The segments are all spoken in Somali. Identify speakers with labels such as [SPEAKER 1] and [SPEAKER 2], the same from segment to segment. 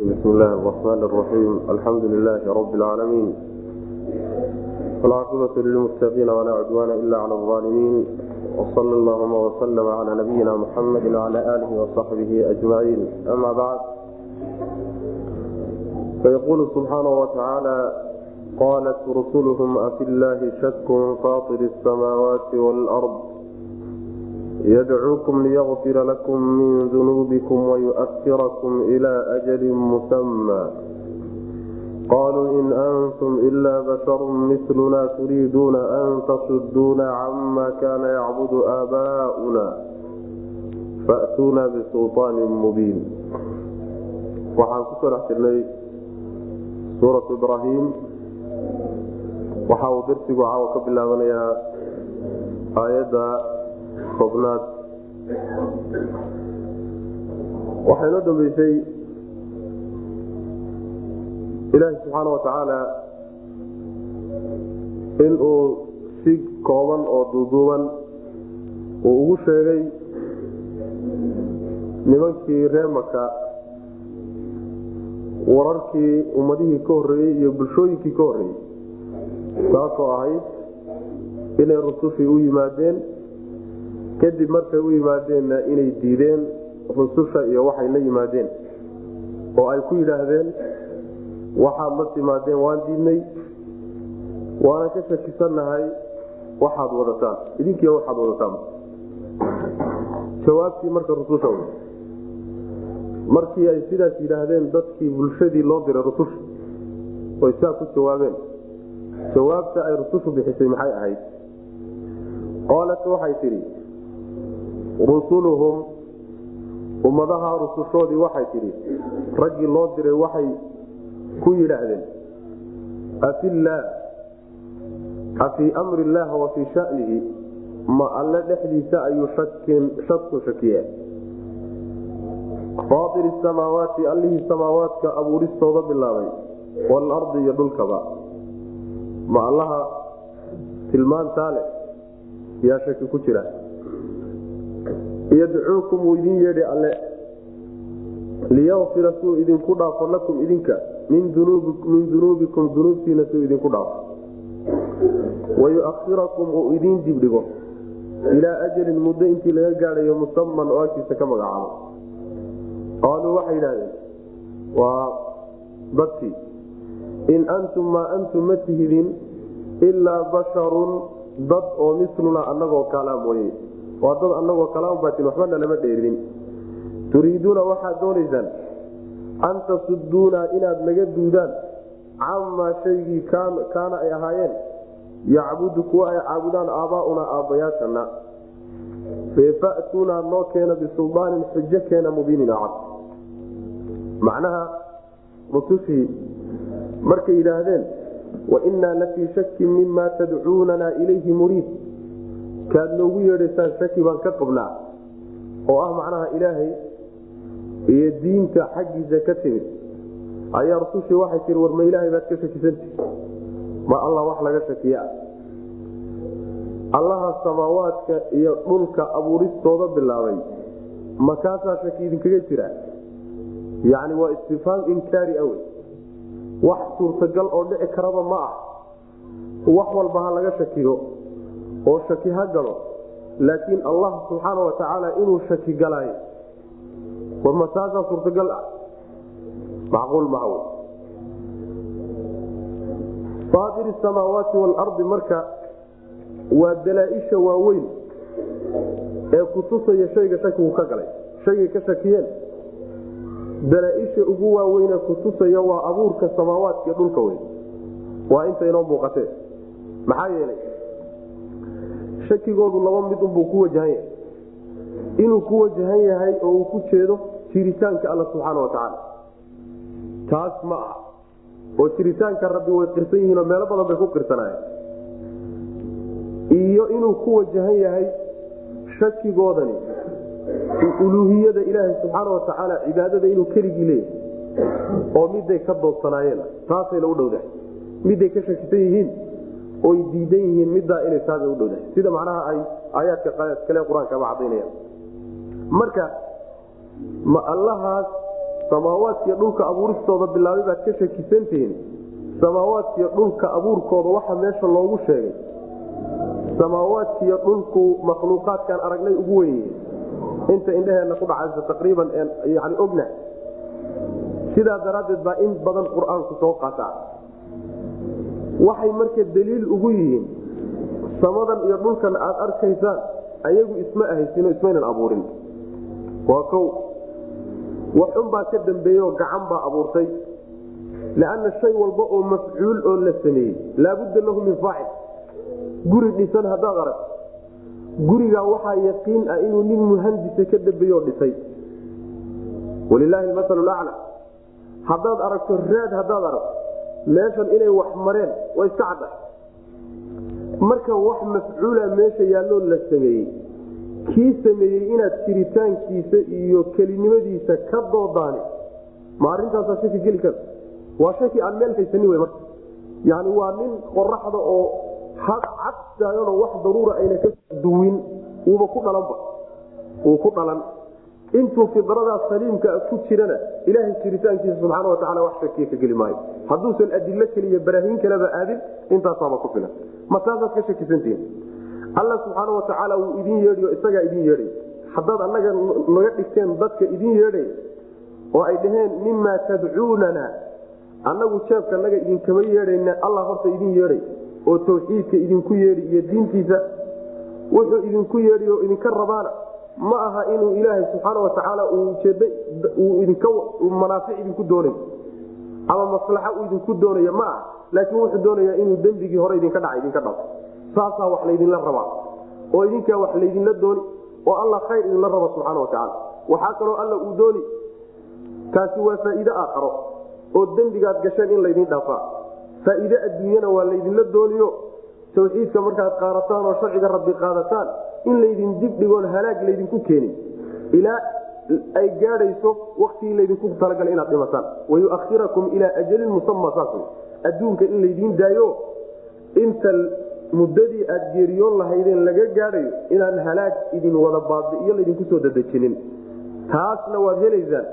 [SPEAKER 1] bismi illaahi araxmaan araxiim alxamdu lilaahi rabbi alcaalamiin alcaaqibatu lilmuttaqiina walaa cudwaana ila cala alaalimiin wsala allahuma wasalama calaa nabiyina muxamedi wacala aalihi wasaxbihi ajmaciin ama bacd fayaquulu subxaanahu watacaala qalat rusuluhum afi illaahi shakun faatiri asamaawaati waalard yadcuukum liyfira lakum min dunuubikum wayuakirakum ilaa ajali musamaa qaluu in antum ilaa basharun miluna turiiduuna an tasuduuna cama kaana yacbudu aabaa'una fa'tuuna bisulaanin mubiin waxaan ku soo dhex jirnay suuratu ibraahim waxa uu darsigu caawa ka bilaabanayaa aayadda tobnaad waxaa inoo dambeysay ilaahi subxaana watacaala inuu si kooban oo duuduuban uu ugu sheegay nimankii reer maka wararkii ummadihii ka horreeyey iyo bulshooyinkii ka horreeyey taasoo ahayd inay rusushii u yimaadeen kadib markay u yimaadeenna inay diideen rususha iyo waxay la yimaadeen oo ay ku yidhaahdeen waxaad la timaadeen waan diidnay waana ka shakisannahay waxaad wadataan idinkiiya waxaad wadataan. Jawaabtii marka rususha markii ay sidaas yidhaahdeen dadkii bulshadii loo diray rususha oy saa ku jawaabeen. Jawaabta ay rusushu bixisay maxay ahayd? Qaalat waxay tidhi rusuluhum ummadaha rusushoodii waxay tidhi raggii loo diray waxay ku yidhaahdeen afii amri illaah wa fii shanihi ma alle dhexdiisa ayuu shadku shakiye faatir samaawaati allihii samaawaadka abuuristooda bilaabay waalardi iyo dhulkaba. Ma allaha tilmaantaa leh yaa shaki ku jira yadcuukum wuu idin yeedhi alle. Liyakfira suu idinku dhaafo lakum idinka min dunuubikum dunuubtiina suu idinku dhaafo. Wayuakhirakum uu idiin dibdhigo. Ilaa ajalin muddo intii laga gaadhayo musaman oo agtiisa ka magacaabo. Qaaluu waxay yidhahdeen waa dadkii in antum maa antum ma tihidin ilaa basharun dad oo misluna anagoo kalaa mooye waa dad anagoo kalaabatin waxbana lama dheerinin. Turiiduuna waxaad doonaysaan an tasuduuna inaad naga duudaan camaa shaygii kaana ay ahaayeen. Yacbudu kuwa ay caabudaan aabaauna aabbayaashana fafa'tuunaa noo keena bisuldaanin xujo keena mubiinin cad. Macnaha rusushii markay yidhaahdeen wainaa lafii shakin mima tadcuunana ilayhi muriid kaad noogu yeedhaysaan shaki baan ka qabnaa oo ah macnaha ilaahay iyo diinta xaggiisa ka timid. Ayaa rusushii waxay tii war ma ilaahay baad ka shakisanti ma allah wax laga shakiya allaha samaawaadka iyo dhulka abuuristooda bilaabay. Makaasaa shaki idinkaga jira? Yacni waa istifhaam inkaari awe wax suurtagal oo dhici karaba ma ah. Wax walba ha laga shakiyo oo shaki ha galo laakiin allah subxaana wa tacaala inuu shaki galaayo war ma taasaa suurtagal ah. Macquul maha w faatir samaawaati waalardi marka waa dalaa-isha waaweyn ee kutusaya shayga shakigu ka galay. Shaygay ka shakiyeen. Dalaa-isha ugu waaweyne kutusaya waa abuurka samaawaadka dhulka weyn. Waa inta inoo muuqatee. Maxaa yeelay shakigoodu laba mid unbuu ku wajahan yahay. Inuu ku wajahan yahay oo uu ku jeedo jiritaanka alla subxaana watacaala taas ma ah oo jiritaanka rabbi way qirsan yihiinoo meelo badan bay ku qirsanayeen iyo inuu ku wajahan yahay shakigoodani uluuhiyada ilaahay subxaana watacaala cibaadada inuu keligii leeyahay oo miday ka doodsanaayeen taasayna u dhowdahay. Miday ka shakisan yihiin oy diidan yihiin middaa inay taasa u dhowdahay sida macnaha ay aayaadka kale qur'aanka ama cadaynayaan marka ma allahaas samaawaadkiiyo dhulka abuuristooda bilaabay baad ka shakisantihiin samaawaadkiiyo dhulka abuurkooda waxa meesha loogu sheegay. Samaawaadkiiyo dhulku makhluuqaadkaan aragnay ugu wenyihiin inta indhaheenna ku dhacaysa taqriiban yani ogna. Sidaa daraaddeed baa in badan qur'aanku soo qaataa waxay marka daliil ugu yihiin samadan iyo dhulkan aad arkaysaan ayagu isma ahaysino ismaynan abuurin. Waa kow waxunbaa ka dambeeyeoo gacan baa abuurtay. Lanna shay walba oo mafcuul oo la sameeyey laabudda lahu min faacil. Guri dhisan haddaad arag gurigaa waxaa yaqiin ah inuu nin muhandisa ka dambeeyo dhisay. Walilaahi masalu lacla haddaad aragto raad haddaad aragto meeshan inay wax mareen waa iska cadda. Marka wax mafcuula meesha yaalloo la sameeyey kii sameeyey inaad jiritaankiisa iyo kelinimadiisa ka doodaani ma arintaasaa shaki geli karta waa shaki aan meel haysanin w marka. Yani waa nin qoraxda oo cadtaaganoo wax daruura ayna ka duwin uuba ku dhalanba uu ku dhalan intuu fidradaa saliimka ku jirana ilaahay jiritaankiisa subxaana watacaala wax shakiya ka geli maayo. Hadduusan adilo keliya baraahiin kaleba aadin intaasaaba ku filan. Ma taasaad ka shakisantihin alla subxaana watacaala wuu idin yeedhiyo isagaa idin yeedhay. Haddaad annaga naga dhigteen dadka idin yeedhay oo ay dhaheen mimaa tadcuunana annagu jeebka naga idinkama yeedhayna allah horta idin yeedhay oo tawxiidka idinku yeedhi iyo diintiisa wuxuu idinku yeedhi idinka rabaana ma aha inuu ilaahay subxaana watacaala manaafic idinku doonay ama maslaxa uu idinku doonayo ma aha. Laakiin wuxuu doonaya inuu dembigii hore idinka dhaca idinka dhao saasaa wax laydinla rabaa oo idinkaa wax laydinla dooni oo alla khayr idinla raba subxaana watacaala waxaa kaloo alla uu dooni taasi waa faa'iide aakharo oo dembigaad gasheen in laydin dhaafaa faa'iide adduunyana waa laydinla dooniyo tawxiidka markaad qaadataan oo sharciga rabbi qaadataan in laydin dibdhigoon halaag laydinku keenin. Ilaa ay gaadhayso waktigii laydinku talagalay inaad dhimataan. Wayuahirakum ilaa ajalin musama saas adduunka in laydiin daayo inta muddadii aad geeriyoon lahaydeen laga gaadhayo inaan halaag idin wada baabi'iyo laydinku soo dadejinin. Taasna waad helaysaan.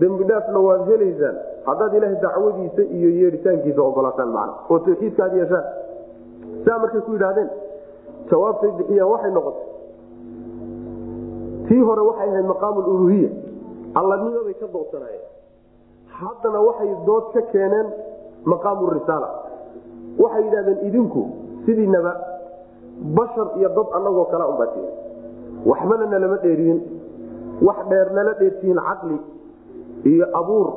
[SPEAKER 1] Dembidhaafna waad helaysaan. Haddaad ilaahay dacwadiisa iyo yeedhitaankiisa ogolaataan macna. Oo tawxiidka yeeshaan. Saa markay ku yidhaahdeen jawaabtay bixiyaan waxay noqotay. Tii hore waxay ahayd maqaamu uluhiya allanimabay ka doodsanaayeen haddana waxay dood ka keeneen maqaamu risaala. Waxay yidhahdeen idinku sidiinaba bashar iyo dad annagoo kala unbaatihin waxbana nalama dheeriyin wax dheer nala dheertihiin caqli iyo abuur.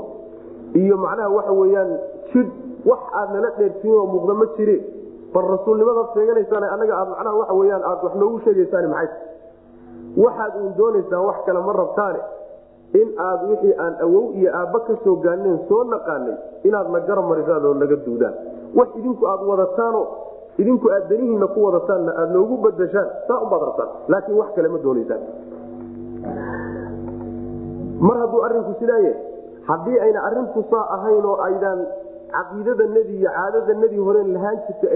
[SPEAKER 1] Iyo macnaha waxa weyaan jid wax aad nala dheertihiin oo muuqda ma jire bal rasuulnimadaad sheeganaysaan anaga aad macnaha waxa weyaan aad wax noogu sheegaysaan maxay? Waxaad uun doonaysaan wax kale ma rabtaane in aad wixii aan awow iyo aabba ka soo gaaneen soo naqaanay inaad na garab marisaan oo naga duudaan. Wax idinku aad wadataano idinku aad danihiina ku wadataanna aad noogu badashaan saa unbaad rabtaan. Laakiin wax kale ma doonaysaan. Mar hadduu arinku sidaaya haddii ayna arintu saa ahayn oo aydaan caqiidadanadii iyo caadadanadii horeen lahaan jirta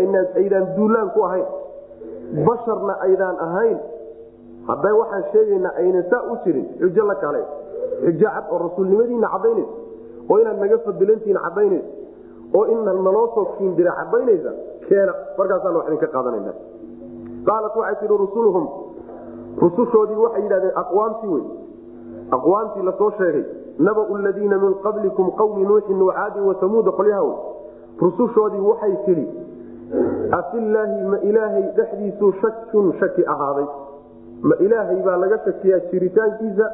[SPEAKER 1] aydaan duulaan ku ahayn basharna aydaan ahayn. Hadday waxaan sheegaynaa aynan saa u jirin xujo la kale xujo cad oo rasuulnimadiina cadaynays oo inaad naga fadilantihiin cadaynays oo in naloo soo kiindira cadaynaysa keena. Markaasaan wax idinka qaadanana qaalat waxay tihi rusuluhum rusushoodii waxay yidhahdeen aqwaamtii wey aqwaamtii la soo sheegay nabau ladiina min qablikum qawmi nuuxin wacaadin wasamuuda qolyaha wey rusushoodii waxay tidhi afilaahi ma ilaahay dhexdiisuu shakun shaki ahaaday. Ma ilaahay baa laga shakiyaa jiritaankiisa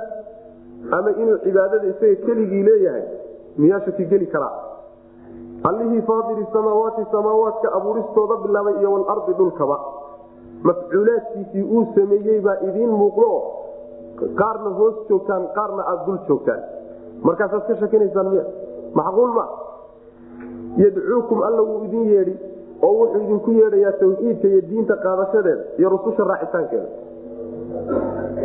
[SPEAKER 1] ama inuu cibaadada isaga keligii leeyahay? Miyaa shaki geli karaa allihii faadiri samaawaati samaawaadka abuuristooda bilaabay iyo walardi dhulkaba. Mafcuulaadkiisii uu sameeyey baa idiin muuqdo. Qaarna hoos joogtaan qaarna aad dul joogtaan markaasaad ka shakinaysaan miya macquul ma. Yadcuukum alla wuu idin yeedhi oo wuxuu idinku yeedhayaa tawxiidka iyo diinta qaadashadeeda iyo rususha raacitaankeeda.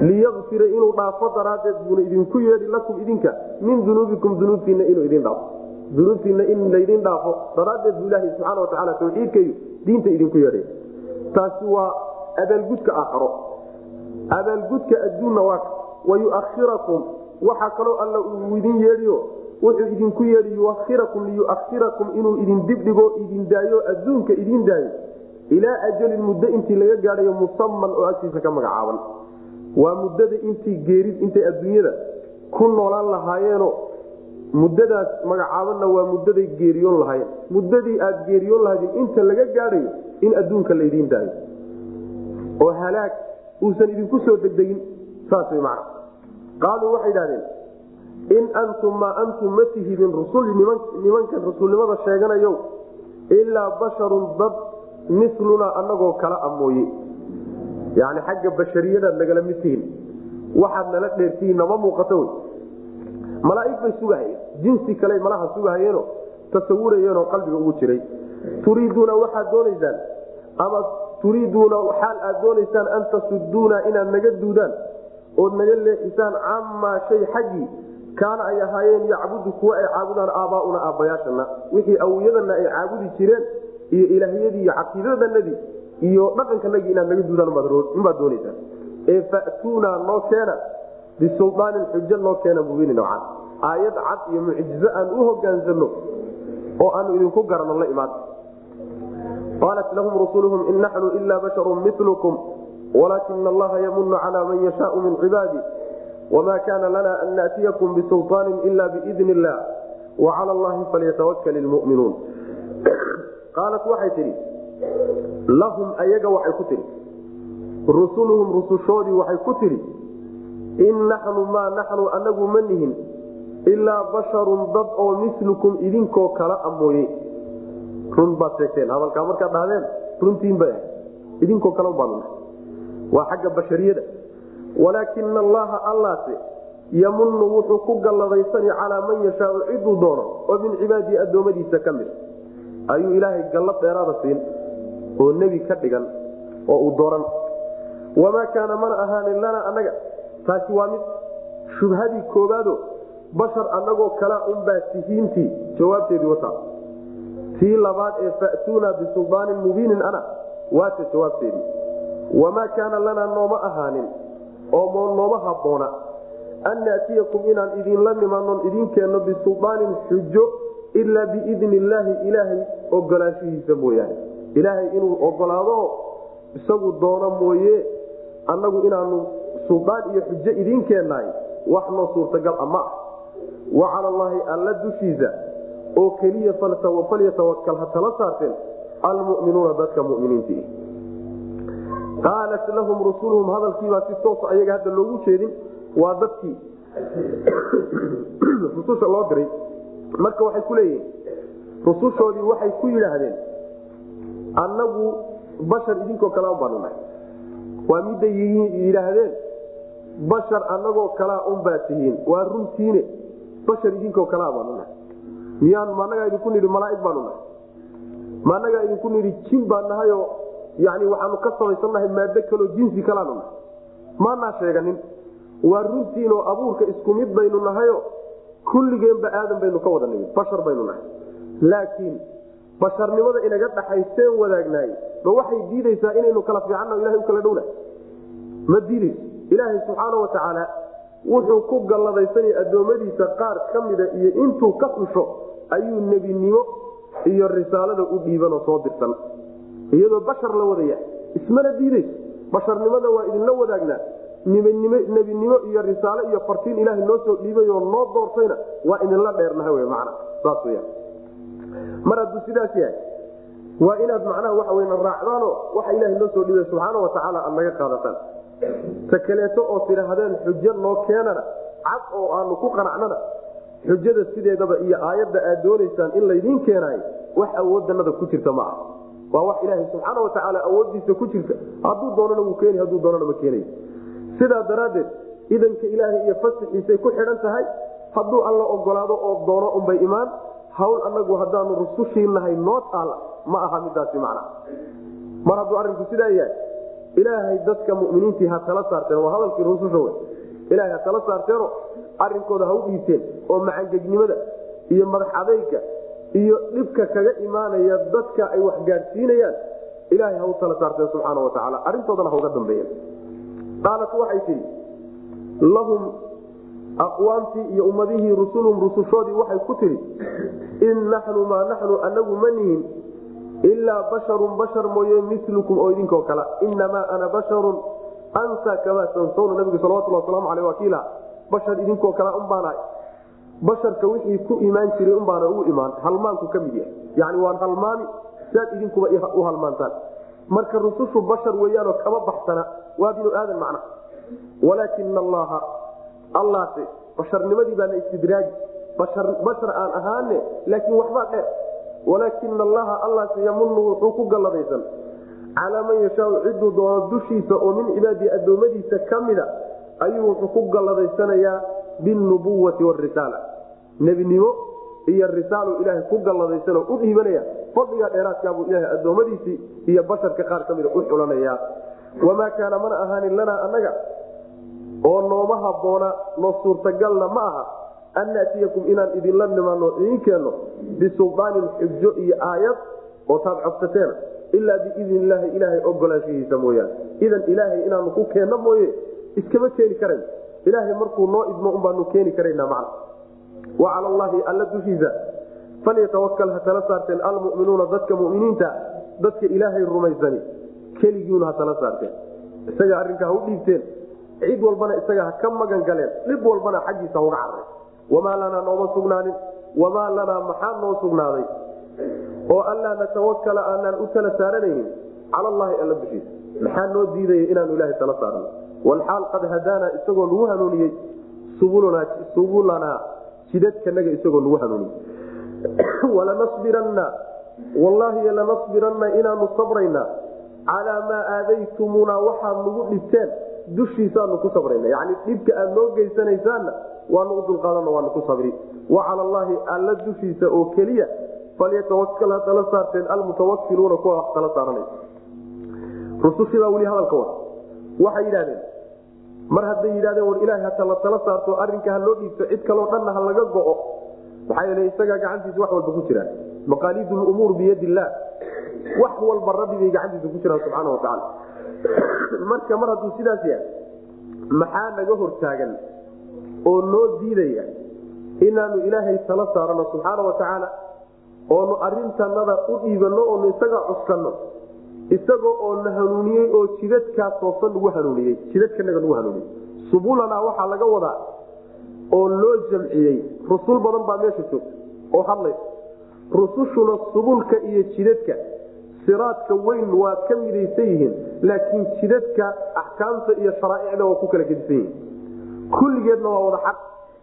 [SPEAKER 1] Liyakfira inuu dhaafo daraaddeed buuna idinku yeedhi lakum idinka min dunuubikum dunuubtiinna inuu idin dhaafo. Dunuubtiinna in laydin dhaafo daraaddeed buu ilaaha subxaana watacaala tawxiidkayo diinta idinku yeedhay. Taasi waa abaalgudka aakharo. Abaalgudka adduunna waa wayuakhirakum waxaa kaloo alla uu idin yeedhiyo wuxuu idinku yeedhi yuakhirakum liyuakhirakum inuu idin dibdhigo idin daayo adduunka idin daayo. Ilaa ajalin muddo intii laga gaadhayo musaman oo agtiisa ka magacaaban. Waa muddada intii geerid intay adduunyada ku noolaan lahaayeeno muddadaas magacaabanna waa muddaday geeriyoon lahaayeen. Muddadii aad geeriyoon lahaydin inta laga gaadhayo in adduunka laydiin daayo. Oo halaag uusan idinku soo degdegin saas way qaaluu waxay idhahdeen in antum maa antum ma tihidin rusul nimankan rasuulnimada sheeganayo ilaa basharun dad milunaa anagoo kala a mooye yani xagga bashariyadaad nagala mid tihin waxaad nala dheertihiin nama muuqato wy malaaig bay sugahayeen jinsi kale malaha sugahayeeno tasawurayeenoo qalbiga ugu jiray turiiduuna waxaad doonaysaan ama turiiduuna xaal aad doonaysaan an tasuduuna inaad naga duudaan ood naga leexisaan camaa shay xaggii kaana ay ahaayeen yacbudu kuwa ay caabudaan aabaauna aabbayaashana. Wixii awiyadana ay caabudi jireen iyo ilaahyadii iyo caqiidadanadii iyo dhaqankanagii inaad naga duudaan unbaad doonaysaan ee fatuuna noo keena bisulaanin xujo noo keena mubinin cad aayad cad iyo mucjizo aan u hogaansano oo aanu idinku garano la imaan. Qaalat lahum rusuluhum in naxnu ila basharun milkum walaakina allaha yamunu cala man yashaau min cibaadi wma kana lana an naatiyakum bisulطaani ila biidn illah wacala allahi falyatawakal lmuminuun qaalat waxay tidhi lahum ayaga waxay ku tidhi rusuluhum rusushoodii waxay ku tidhi in naxnu maa naxnu anagu ma nihin ilaa basharun dad oo milukum idinkoo kala a mooye run baad sheegteen hadalkaa markaad dhahdeen runtiin bay ahay idinkoo kale baanu waa xagga bashariyada. Walaakina allaha allaase yamunu wuxuu ku galladaysani calaa man yashaau ciduu doono oo min cibaadihi addoommadiisa ka mid. Ayuu ilaahay gallad dheeraada siin oo nebi ka dhigan oo uu dooran. Wamaa kaana mana ahaanin lana annaga. Taasi waa mid shubhadii koobaado bashar annagoo kala unbaa tihiintii jawaabteedii wata. Tii labaad ee fa'tuuna bisulaanin mubiinin ana waata jawaabteedii wamaa kaana lanaa nooma ahaanin oo nooma habboona an naatiyakum inaan idinla nimanon idin keenno bisulaanin xujo ilaa biidni illaahi ilaahay ogolaanshihiisa mooyaane ilaahay inuu ogolaado isagu doono mooye annagu inaanu suldaan iyo xujo idiin keennahay wax noo suurtagal a ma ah wa cala allaahi alla dushiisa oo keliya falyatawakal ha tala saarteen almuminuuna dadka muminiintii qaalat lahum rusuluhum hadalkiibaa si toosa ayaga hadda loogu jeedin waa dadkii rususha loo diray marka waxay ku leeyihiin rusushoodii waxay ku yidhaahdeen annagu bashar idinkoo kale baanu nahay waa midday yidhaahdeen bashar annagoo kalea unbaa tihiin waa runtiine bashar idinkoo kalea baanu nahay miyaan maanagaa idinku nidhi malaaig baanu nahay maanagaa idinku nidhi jin baan nahayo yani waxaanu ka samaysannahay maado kaloo jinsi kalaanu nahay maanaa sheeganin waa runtiinoo abuurka isku mid baynu nahayo kulligeenba aadan baynu ka wada nimid bashar baynu nahay. Laakiin basharnimada inaga dhaxayseen wadaagnaay ma waxay diidaysaa inaynu kala fiicanna ilahay u kala dhowna? Ma diidayso? Ilaahay subxaana wa tacaala wuxuu ku galladaysanaya addoommadiisa qaar ka mida iyo intuu ka xusho ayuu nebinimo iyo risaalada u dhiibanoo soo dirsan iyadoo bashar la wadaya. Ismana diidayso basharnimada waa idinla wadaagnaa. Nebinimo iyo risaalo iyo fartiin ilaaha noo soo dhiibayoo noo doortayna waa idinla dheernaha w man saas wya mar hadduu sidaas yahay waa inaad macnaha waxa weyna raacdaanoo waxa ilaha noo soo dhiibay subxaana wa tacaala aad naga qaadataan. Ta kaleeto oo tidhaahdeen xujo noo keenana cad oo aanu ku qanacnana xujada sideedaba iyo aayadda aad doonaysaan in laydiin keenaayo wax awooddanada ku jirta ma ah waa wax ilaahay subxaana wa tacaala awooddiisa ku jirta. Hadduu doonana wuu keeni hadduu doonana ma keenayo sidaa daraaddeed idanka ilaahay iyo fasixiisay ku xidhan tahay hadduu alla ogolaado oo doono unbay imaan hawl anagu haddaanu rusushii nahay noo taala ma aha midaasi macna. Mar hadduu arrinku sidaa yahay ilaahay dadka muminiintii ha tala saarteen waa hadalkii rususha wey ilahay ha tala saarteeno arrinkooda ha u dhiibteen oo macangegnimada iyo madax adayga iyo dhibka kaga imaanaya dadka ay wax gaadhsiinayaan ilaahay ha u tala saarteen subxaana wa tacaala. Arrintoodana hauga dambeeya qaalat waxay tihi lahum aqwaamtii iyo ummadihii rusulum rusushoodii waxay ku tidhi in naxnu maa naxnu anagu ma nihin ilaa basharun bashar mooye milukum oo idinkoo kale. Inamaa ana basharun ansa kamaa tansawna nabigu salawatulhi waslamu aleh wakiila bashar idinkoo kale unbaanahay basharka wixii ku imaan jiray unbaana ugu imaan. Halmaanku ka mid yahay. Yani waan halmaami saad idinkuba u halmaantaan. Marka rusushu bashar weyaanoo kama baxsana waa binu aadan macna. Walaakina allaha allaase basharnimadii baa istidraaji bashar aan ahaane laakiin waxbaa dheer. Walaakina allaha allaase yamunu wuxuu ku galladaysan. Calaa man yashaau ciduu doono dushiisa oo min cibaadii addoommadiisa ka mida ayuu wuxuu ku galladaysanayaa binubuwati warisaala nebinimo iyo risaalu ilaahay ku galladaysanoo u dhiibanaya fadliga dheeraadkaabuu ilaahay addoommadiisii iyo basharka qaar ka mida u xulanaya wamaa kaana mana ahaanin lanaa annaga oo nooma habboona noo suurtagalna ma aha an naatiyakum inaan idinla nimaano idiin keenno bisulaanin xujo iyo aayad oo taad codsateen ilaa biidn illaahi ilaahay ogolaanshihiisa mooyaane idan ilaahay inaanu ku keenno mooye iskama keeni karayn ilaahay markuu noo idmo unbaanu keeni karayna macna. Wa cala allaahi alla dushiisa. Falyatawakal ha tala saarteen almuminuuna dadka muminiinta dadka ilaahay rumaysani. Keligiuna ha saarteen. Isaga arrinkaa ha u dhiibteen. Cid walbana isaga ha ka magan galeen. Dhib walbana xaggiisa hauga carray. Wamaa lanaa nooma sugnaanin? Wamaa lanaa maxaa noo sugnaaday? Oo allaa natawakala aanaan u tala saaranaynin? Cala allaahi alla dushiisa. Maxaa noo diidaya inaanu ilaahay tala saarno walxaal qad hadaanaa isagoo nagu hanuuniyey subulanaa jidadkanaga isagoo nagu hanuuniyey. Walanasbiranna wallaahi lanasbiranna inaanu sabraynaa calaa maa aadaytumuunaa waxaad nagu dhibteen dushiisaanu ku sabrayna. Yani dhibka aad noo geysanaysaanna waanu dulqaadan waanu ku sabri. Wa cala allaahi alla dushiisa oo keliya falyatawakal ha saarteen almutawakiluuna kuwa wax tala saaranay. Rusushiibaa weli hadalka wada. Waxay yidhahdeen mar hadday yidhahdeen war ilaahay hatala tala saarto arrinka ha loo dhiibto cid kaloo dhanna ha laga go'o. Maxaa yeele isagaa gacantiisa wax walba ku jiraan maqaaliid lumuur biyad illaah wax walba rabbi bay gacantiisa ku jiraan subxaana wa tacaala marka mar hadduu sidaas yahay maxaa naga hortaagan oo noo diidaya inaanu ilaahay tala saarano subxaana wa tacaala oonu arintanada u dhiibanno oonu isaga cuskanno isagoo oo na hanuuniyey oo jidadkaa toosan nagu hanuuniyey jidadkanaga nagu hanuuniyey. Subulana waxaa laga wadaa oo loo jamciyey rusul badan baa meesha joogta oo hadlaysa rusushuna subulka iyo jidadka siraadka weyn waa ka midaysan yihiin laakiin jidadka axkaamta iyo sharaaicda waa ku kala gedisan yihiin. Kulligeedna waa wada xaq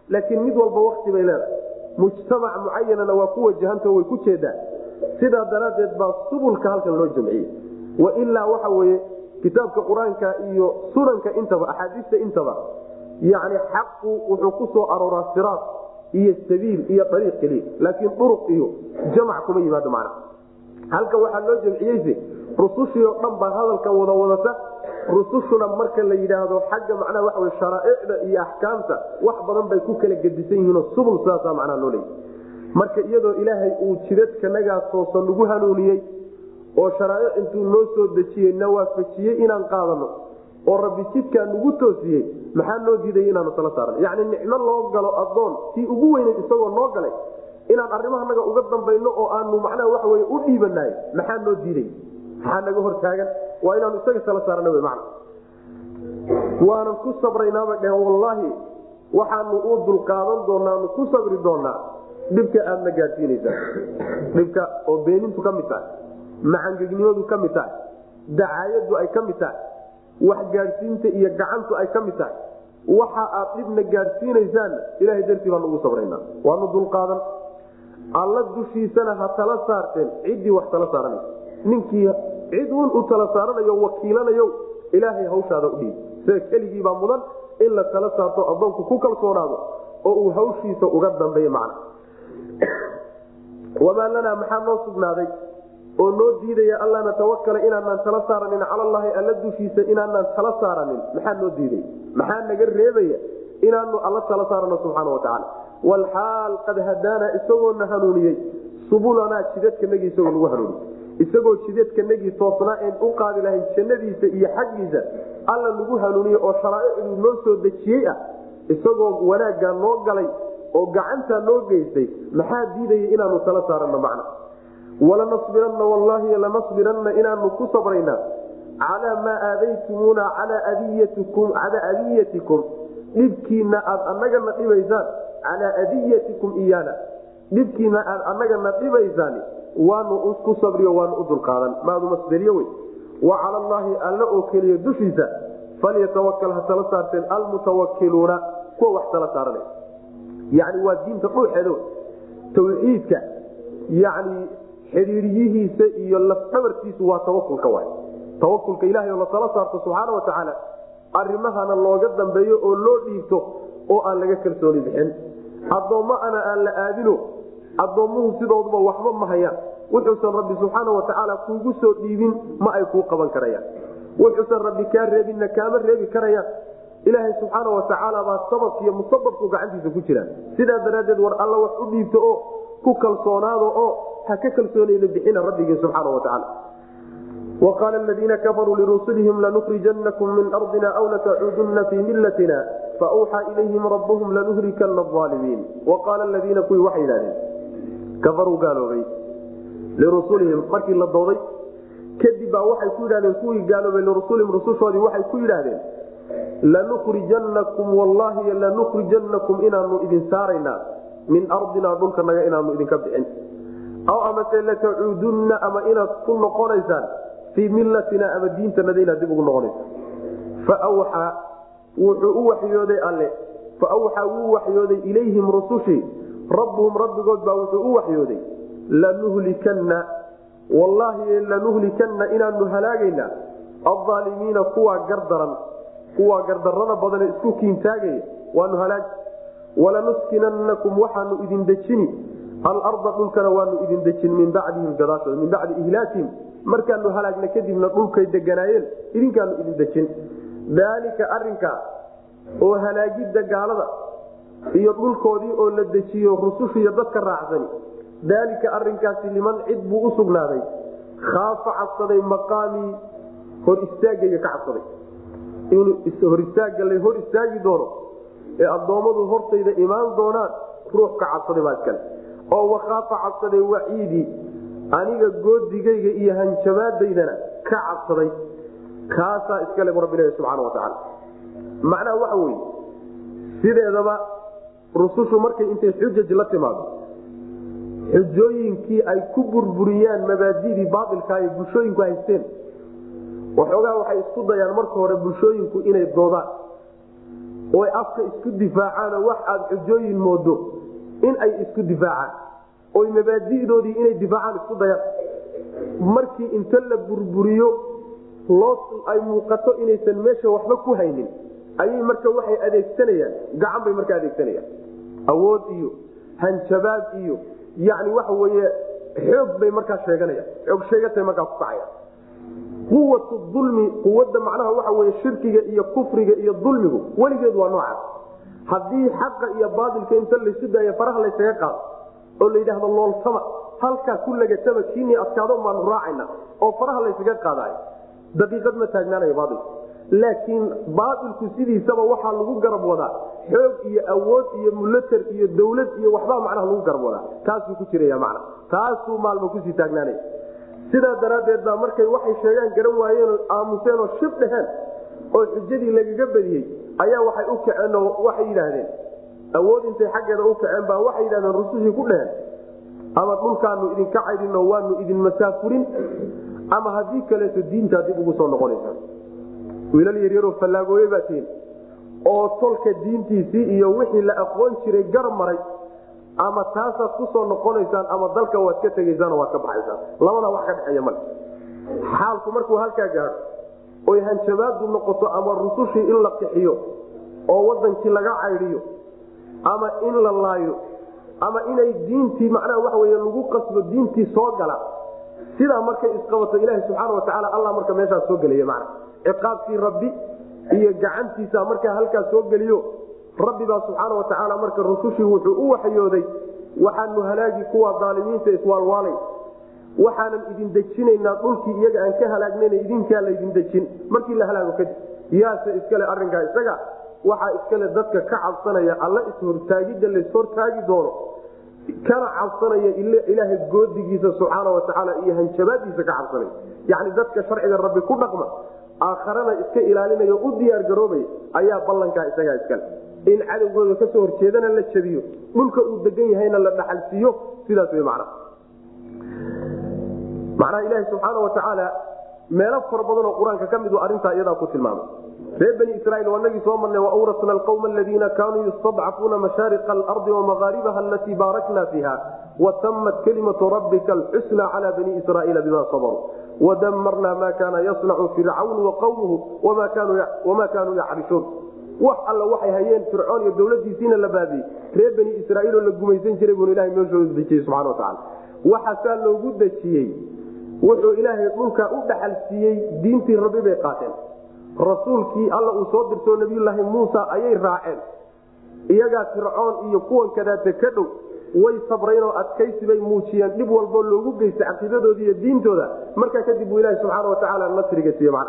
[SPEAKER 1] laakiin mid walba wakti bay leedahay. Mujtamac mucayanana waa ku wajahanta way ku jeedaa sidaa daraaddeed baa subulka halkan loo jamciyey wailaa waxa weye kitaabka qur'aanka iyo sunanka intaba axaadiista intaba yani xaqu wuxuu ku soo arooraa siraad iyo sabiil iyo ariiq keliya laakiin uruq iyo jamac kuma yimaado macna. Halkan waxaa loo jamciyeyse rusushii oo dhan baa hadalkan wada wadata rusushuna marka la yidhaahdo xagga macnaha waxa wey sharaaicda iyo axkaamta wax badan bay ku kala gedisan yihiinoo subul sidaasaa macnaha loo leeyay marka iyadoo ilaahay uu jidadkanagaa toosan nagu hanuuniyey oo sharaa'ic intuu noo soo dejiyey na waafajiyey inaan qaadano oo rabbi jidkaa nagu toosiyey maxaa noo diiday inaanu tala saaran? Yacni nicmo loo galo adoon tii ugu weyneyd isagoo noo galay inaan arrimahanaga uga dambayno oo aanu macnaha waxa wey u dhiibanahay maxaa noo diiday maxaa naga hortaagan waa inaanu isaga tala saarana w man waanan ku sabraynaaba dhehen wallaahi waxaanu u dulqaadan doonaanu ku sabri doonaa dhibka aadna gaadsiinaysaa dhibka oo beenintu ka mid tahay macangegnimadu ka mid tahay dacaayadu ay ka mid tahay wax gaadhsiinta iyo gacantu ay ka mid tahay waxa aad dhibna gaadhsiinaysaan ilahay dartii baanu ugu sabraynaa waanu dulqaadan alla dushiisana ha tala saarteen ciddii wax tala saaranaysa ninkii cid un u tala saaranayo wakiilanayo ilaahay hawshaada udhiib sida keligiibaa mudan in la tala saarto adoonku ku kalsoonaado oo uu hawshiisa uga dambeeyo macna. Wamaa lanaa maxaa noo sugnaaday oo noo diidaya allaa natawakala inaanaan tala saaranin calallaahi alla dushiisa inaanaan tala saaranin. Maxaa noo diiday? Maxaa naga reebaya inaanu alla tala saarano subxaana watacaala walxaal qad hadaana isagoona hanuuniyey. Subulanaa jidadkanagii isagoo nagu hanuuniyey. Isagoo jidadkanagii toosnaa een u qaadi lahayn jannadiisa iyo xaggiisa alla nagu hanuuniye oo sharaaicdu noo soo dejiyey ah isagoo wanaaggaa noo galay oo gacantaa noo geystay maxaa diidaya inaanu tala saarano macna walanasbiranna wallaahi lanasbiranna inaanu ku sabraynaa calaa maa aadaytumuuna calaa adiyatikum dhibkiina aad anagana dhibaysaan calaa adiyatikum iyaana. Dhibkiina aad anagana dhibaysaan waanu ku sabriyo waanu u dulqaadan. Maadu masderiyo wey. Wa cala allaahi alla oo keliya dushiisa falyatawakal ha tala saarteen almutawakiluuna kuwa wax tala saaranay. Yani waa diinta dhuuxeedo tawxiidka yani xidhiiriyihiisa iyo lafdhabarkiisu waa tawakulka waay tawakulka ilahay oo la saarto subxaana wa tacaala arrimahana looga dambeeyo oo loo dhiibto oo aan laga kalsooni bixin. Addoommaana aan la aadino addoommuhu sidooduba waxba ma hayaan wuxuusan rabbi subxaana wa tacaala kuugu soo dhiibin ma ay kuu qaban karayaan. Wuxuusan rabbi kaa reebinna kaama reebi karayaan. Ilaahay subxaana wa tacaala baa sababkiiyo musababku gacantiisa ku jiraan. Sidaa daraaddeed war alla wax u dhiibto oo ku kalsoonaada oo ha ka kalsoonayda bixina rabbigii subxaana watacaala waqaala aladiina kafaruu lirusulihim lanukrijanakum min ardina aw latacuudunna fii millatina fauuxaa ilayhim rabbuhum lanuhlikanna aalimiin waqaala ladiina kuwii waxay yidhahdeen kafaruu gaaloobay lirusulihim. Markii la dooday kadib baa waxay ku yidhahdeen kuwii gaaloobay lirusulihim rusushoodii waxay ku yidhaahdeen lanukrijanakum wallaahi lanukrijanakum inaanu idin saaraynaa min ardina dhulkanaga inaanu idinka bixin. Aw amase latacuudunna ama inaad ku noqonaysaan fii millatina ama diintanada inaad dib ugu noqonaysa faawxaa wuxuu u waxyooday alle. Faawxaa wuu waxyooday ilayhim rusushii rabbuhum rabbigood baa wuxuu u waxyooday. Lanuhlikanna wallaahi lanuhlikanna inaanu halaagaynaa aaalimiina kuwaa gardaran kuwaa gardarada badane isku kiintaagaya waanu halaagi walanuskinannakum waxaanu idin dejini. Alarda dhulkana waanu idin dejin min bacdihim gadaashooda min bacdi ihlaakihim markaanu halaagna kadibna dhulkay deganaayeen idinkaanu idin dejin. Daalika arinkaa oo halaagidda gaalada iyo dhulkoodii oo la dejiyo rusushiiyo dadka raacsani daalika arinkaasi liman cid buu u sugnaaday. Khaafa cabsaday maqaamii hor istaagayga ka cabsaday. Inuu hor istaaga la hor istaagi doono ee addoommadu hortayda imaan doonaan ruux ka cabsaday baa iskale. Oo wakaafa cabsaday waciidii aniga goodigayga iyo hanjabaadaydana ka cabsaday. Kaasaa iskale bu rabbi ilahi subxana watacaala macnaha waxa weye sideedaba rusushu markay intay xujaj la timaado xujooyinkii ay ku burburiyaan mabaadidii baailka ay bulshooyinku haysteen waxoogaa waxay isku dayaan marka hore bulshooyinku inay doodaan oy afka isku difaacaanoo wax aad xujooyin moodo in ay isku difaacaan. Oy mabaadi'doodii inay difaacaan isku dayaan markii inta la burburiyo ay muuqato inaysan meesha waxba ku haynin. Ayay marka waxay adeegsanayaan gacan bay marka adeegsanayaan. Awood iyo hanjabaad iyo yani waxa weye xoog bay markaa sheeganayaan. Xoog sheegatay markaa ku kacayaan quwatu dulmi quwadda macnaha waxa shirkiga iyo kufriga iyo dulmigu weligeed waa noocaas. Haddii xaqa iyo baailka inta laysu daayo faraha laysaga qaado oo la yidhaahdo looltama halkaa ku lagatama kiinii adkaado maanu raacayna oo faraha laysaga qaadayo daqiiqad ma taagnaanayo baailku laakiin baailku sidiisaba waxaa lagu garab wadaa xoog iyo awood iyo mulatar iyo dawlad iyo waxbaa macnaha lagu garab wadaa. Taasuu ku jiraya macna. Taasuu maalma ku sii taagnaanaya sidaa daraaddeed baa markay waxay sheegaan garan waayeenoo aamuseen oo shib dheheen oo xujadii lagaga badiyey ayaa waxay u kaceen oo waxay yidhaahdeen awood intay xaggeeda u kaceen baa waxay yidhahdeen rusushii ku dheheen ama dhulkaanu idinka caydhino waanu idin masaafurin. Ama haddii kaleeto diintaa dib ugu soo noqonaysa. Wiilal yaryaroo fallaagooye baa tihin oo tolka diintiisii iyo wixii la aqoon jiray gar maray ama taasaad ku soo noqonaysaan ama dalka waad ka tegaysaanoo waad ka baxaysaan. Labadaa wax ka dhexeeya male xaalku markuu halkaa gaado oy hanjabaadu noqoto ama rusushii in la qixiyo oo wadankii laga caydhiyo ama in la laayo ama inay diintii macnaha waxa wey lagu qasbo diintii soo gala sidaa markay isqabato ilaaha subxaana watacaala alla marka meeshaas soo gelaya mana ciqaabkii rabbi iyo gacantiisa markaa halkaas soo geliyo rabbibaa subxaana watacaala marka rusushii wuxuu u waxyooday waxaanu halaagi kuwa aalimiinta iswaalwaalay. Waxaanan idin dejinaynaa dhulkii iyaga aan ka halaagnayna idinkaa laydin dejin. Markii la halaago kadib yaase iskale arinkaa isaga waxaa iskale dadka ka cabsanaya alla ishortaagidda laishortaagi doono. Kana cabsanaya ilaahay goodigiisa subxaana watacaala iyo hanjabaadiisa ka cabsanaya. Yacni dadka sharciga rabbi ku dhaqma aakharana iska ilaalinaya u diyaargaroobaya ayaa ballankaa isagaa iskale in cadowgooda ka soo horjeedana la jabiyo dhulka uu degan yahayna la dhaxalsiiyo sidaas w man macnaha ilaahi subxaana watacaala meelo fara badan qur'aanka ka midu arrintaa iyadaa ku tilmaamay. Reer bani israiil waa nagii soo marnay waawrasna alqawma aladiina kaanuu yustadcafuuna mashaariqa alardi wamagaaribaha alatii baarakna fiiha watamat kelimatu rabbika alxusna cala bani israiila bima sabaruu wadamarna ma kaana yasnacu fircawn waqawmuhu wama kaanuu yacrishuun wax alla waxay hayeen fircoon iyo dowladiisiina la baabiyey reer bani israiiloo la gumaysan jiray bun ilahay meeshooda dejiyey subana wataala waxaasaa loogu dejiyey wuxuu ilaahay dhulka u dhaxal siiyey diintii rabbi bay qaateen. Rasuulkii alla uu soo dirtoo nabiyulaahi muusa ayay raaceen. Iyagaa fircoon iyo kuwan kadaate ka dhow way sabreen oo adkaysi bay muujiyeen. Dhib walboo loogu geysta caqiidadooda iyo diintooda. Markaa kadib buu ilahi subxaana watacaala nasriga siiye man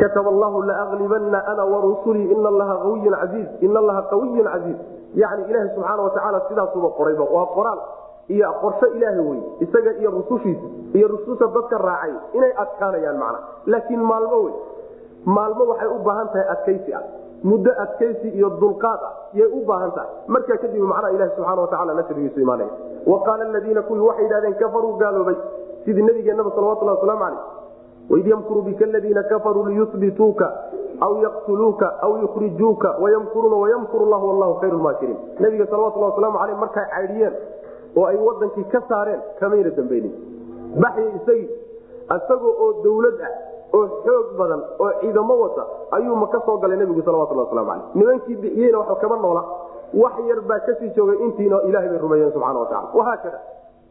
[SPEAKER 1] katab allahu laaglibana ana warusulii in allaha awiyun caiiz in allaha qawiyun casiiz yani ilaaha subxaana watacaala sidaasuba qorayba waa qoraal iyo qorsho ilaaha wey isaga iyo rusushiisa iyo rususha dadka raacay inay adkaanayaan macna laakiin maalmo wey maalmo waxay u baahan tahay adkaysi ah muddo adkaysi iyo dulqaad ah yay u baahan tahay markaa kadib macnaha ilahi subxana wataala nasrigiisu imaanaya wa qaala aladiina kuwii waxay yidhahdeen kafaruu gaaloobay sidii nabigeenaba salawatulhi waslamu caleyh waid yamkuru bika aladiina kafaruu liyubituuka aw yaqtuluuka aw yukhrijuuka wayamkuruuna wayamkuru llah wallahu khayru maakiriin nabiga salawatulhi waslamu caleyh markay caydhiyeen oo ay wadankii ka saareen kamayna dambeynin baxyi isagii isagoo oo dawlad ah oo xoog badan oo ciidamo wata ayuu maka soo galay nabigu salawatulhi waslamu caleyh nimankii bixiyeyna waxba kama noola wax yar baa ka sii joogay intiina ilahay bay rumeeyeen subxana watacala wahaakada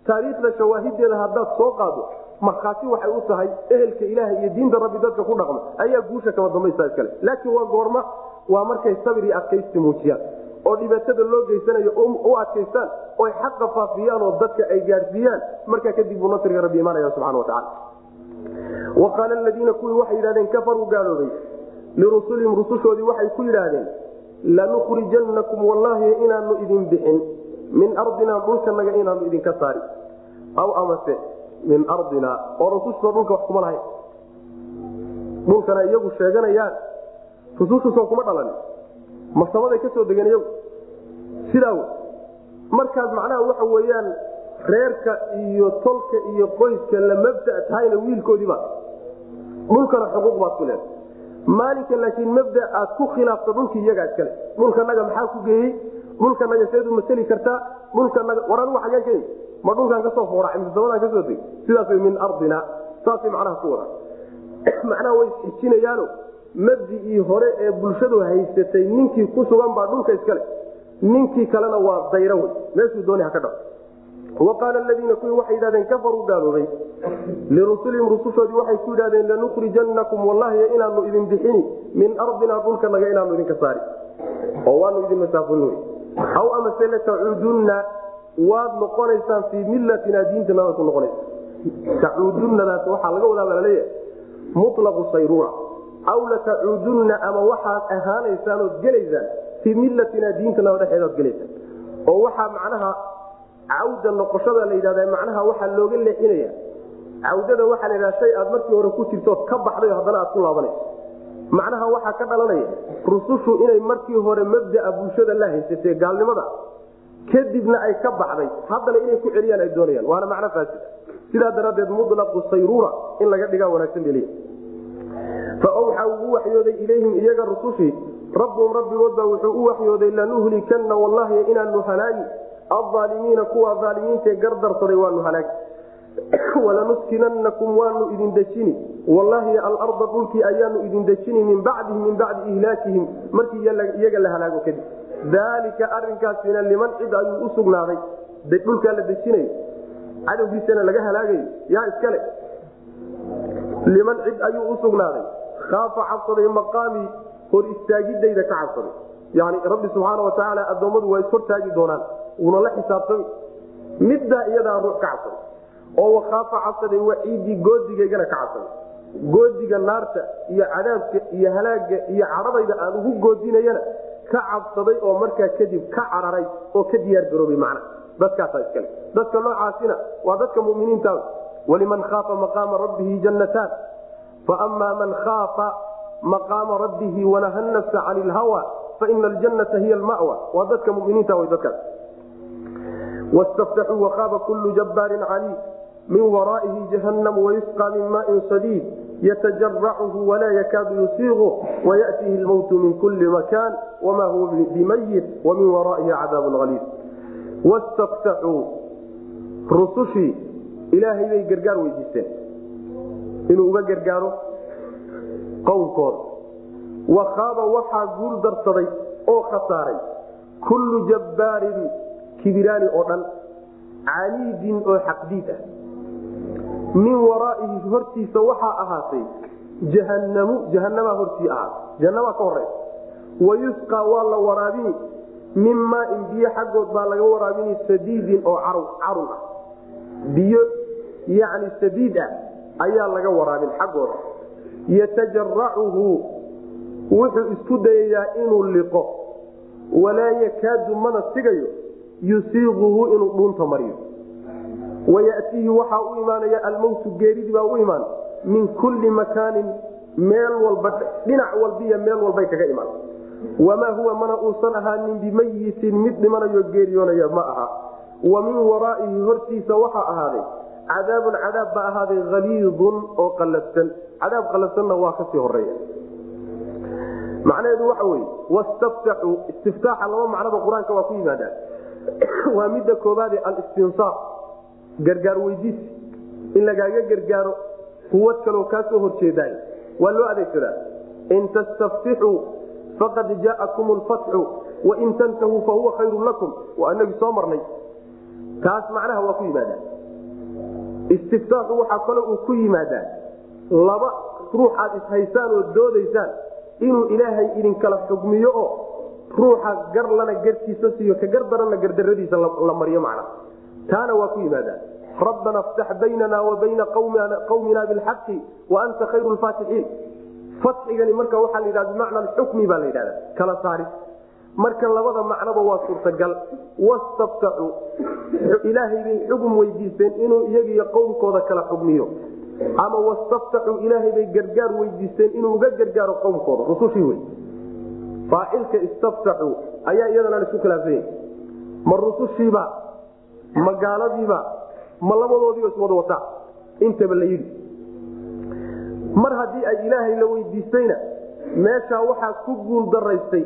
[SPEAKER 1] taariikhda shawaahideeda haddaad soo qaado markhaati waxay u tahay ehelka ilaah iyo diinta rabbi dadka ku dhaqma. Ayaa guusha kama dambaysa iskale. Laakiin waa goorma waa markay sabir iyo adkaysi muujiyaan. Oo dhibaatada loo geysanayo u adkaystaan oy xaqa faafiyaan oo dadka ay gaadhsiiyaan markaa kadib buu nasriga rabbi imaanaya subxana watacala wa qaala aladiina kuwii waxay yidhahdeen kafaruu gaaloobay lirusulihim rusushoodii waxay ku yidhaahdeen lanukhrijannakum wallaahi inaanu idin bixin. Min ardinaa dhulkanaga inaanu idinka saari. Aw amase min ardina oo rususha dhulka wax kuma lahayn dhulkana iyagu sheeganayaan rusushuso kuma dhalan. Masamaday ka soo degeen iyagu. Sidaa w markaad macnaha waxa weyaan reerka iyo tolka iyo qoyska la mabda tahayna wiilkoodiiba. Dhulkana xuquuq baad ku leeda maalinka laakiin mabda aad ku khilaafto dhulkii iyagaa iskale dhulkanaga maxaa ku geeyey? Dhulkanaga seedu maseli kartaa? Dhulkanaga war anigu xageen ka ma dhulkaan ka soo foora misamadaan ka soo deg sidaas min ardina saasay macnaha ku wada macnaha way isxijinayaano mabdigii hore ee bulshadu haysatay ninkii ku sugan baa dhulka iskale ninkii kalena waa dayro wey meeshuu dooni ha ka dhaco. Wa qaala aladiina kuwii waxay yidhahdeen kafaruu gaaloobay lirusulihim rusushoodii waxay ku yidhahdeen lanukhrijannakum wallahi inaanu idin bixini. Min ardina dhulkanaga inaanu idinka saari. Oo waanu idin masaafulin wey aw amase latacuudunna waad noqonaysaan fii millatina diintanada ku noqonaysa. Tacuudunadaas waxaa laga wadaa la leeyahay mulaqu sayruura. Aw latacuudunna ama waxaad ahaanaysaan ood gelaysaan fii millatina diintanada dhexeedaad gelaysaan. Oo waxaa macnaha cawda noqoshada la yidhahda macnaha waxaa looga leexinaya cawdada waxaa la yidhahda shay aad markii hore ku jirtood ka baxday haddana aad ku laabanayso. Macnaha waxaa ka dhalanaya rusushu inay markii hore mabdaa bulshada la haysatee gaalnimada kadibna ay ka baxday. Haddana inay ku celiyaan ay doonayaan. Waana macno faasida. Sidaa daraaddeed mulaqu sayruura in laga dhigaa wanaagsan beliya fa awxa ugu waxyooday ilayhim iyaga rusushii rabbuhum rabbigood baa wuxuu u waxyooday lanuhlikanna wallahi inaanu halaagi. Alaalimiina kuwa aalimiintae gardarsaday waanu halaagi. Walanuskinannakum waanu idin dejini. Wallaahi alarda dhulkii ayaanu idin dejini min bacdihim min bacdi ihlaakihim. Markii iyaga la halaago kadib daalika arinkaasina liman cid ayuu u sugnaaday. Dhulkaa la dejinayo cadowgiisana laga halaagayo yaa iskale. Liman cid ayuu u sugnaaday. Khaafa cabsaday maqaamii hor istaagidayda ka cabsaday. Yani rabbi subxaana watacaala addoommadu waa ishortaagi doonaan. Uuna la xisaabtami. Middaa iyadaa ruux ka cabsaday. Oo wakaafa cabsaday waciidii goodigaygana ka cabsaday. Goodiga naarta iyo cadaabka iyo halaaga iyo cadhadayda aan ugu goodinayana ka cabsaday oo markaa kadib ka cararay oo ka diyaar garoobay macna. Dadkaasaa iskale. Dadka noocaasina waa dadka muminiinta waliman khaafa maqaama rabbihi jannataan. Faama man khaafa maqaama rabbihi wanaha nafsa cani lhawa faina aljannata hiya almawa. Waa dadka muminiinta way dadkaas. Wastaftaxuu waqaaba kullu jabbaarin caliim min waraa'ihi jahannam wayusqaa min maain sadiid yatajarachu walaa yakaadu yusiiqu wayatihi lmowtu min kulli makaan wama huwa bimayit wamin waraa'ihi cadaabun aliid wastaftaxuu rusushii ilaahay bay gargaar weydiisteen inuu uga gargaaro qowmkooda wakhaaba waxaa guul darsaday oo khasaaray kullu jabbaarin kibiraani oo dhan caniidin oo xaqdiid ah min waraa'ihi hortiisa waxaa ahaatay jahannamu jahanamaa hortii ahaatay jahanamaa ka horeysa wayusqaa waa la waraabini min maain biyo xaggood baa laga waraabini sadiidin oo carun ah. Biyo yani sadiid ah ayaa laga waraabin xaggooda yatajaracuhu wuxuu isku dayayaa inuu liqo. Walaa yakaadu mana sigayo. Yusiiquhu inuu dhuunta mariyo wayatiihi waxaa u imaanaya almowtu geeridii baa u imaan min kulli makaanin meel walba dhinac walbiya meel walbay kaga imaan wamaa huwa mana uusan ahaanin bimayitin mid dhimanayo geeriyoonaya ma aha wa min waraa'ihi hortiisa waxaa ahaaday cadaabun cadaab baa ahaaday haliidun oo qalafsan cadaab qalafsanna waa ka sii horreeya macnaheedu waxa weye wastaftaxuu istiftaaxa laba macnoba qur'aanka waa ku yimaadaan waa midda koobaade alistinsaar gargaar weydiisi in lagaaga gargaaro quwad kaloo kaa soo horjeedaay. Waa loo adeegsadaa. In tastaftixuu faqad jaa'akum lfatxu wain tantahuu fahuwa khayru lakum. Waa inagii soo marnay. Taas macnaha waa ku yimaadaan. Istiftaaxu waxaa kale uu ku yimaadaa laba ruux aad ishaysaan oo doodaysaan inuu ilaahay idinkala xugmiyo oo ruuxa garlana garkiisa siiyo ka gardaranna gardaradiisa la mariyo macna taana waa ku yimaadaan rabbana ftax baynana wa bayna qawmina bilxaqi wa anta khayru lfaatixiin fatxigani marka waxaa la yidhahda bimacna alxukmi baa la yidhahda kala saari marka labada macnoba waa suurtagal wastaftaxu ilaahay bay xugum weydiisteen inuu iyagiyo qowmkooda kala xugmiyo ama wastaftaxuu ilaahay bay gargaar weydiisteen inuu uga gargaaro qowmkooda rusushii wey faacilka istaftaxuu ayaa iyadana la isku khilaafsanya ma rusushiiba ma gaaladiiba ma labadoodiiba iswada wataa intaba la yidhi. Mar haddii ay ilaahay la weydiistayna meeshaa waxaa ku guul daraystay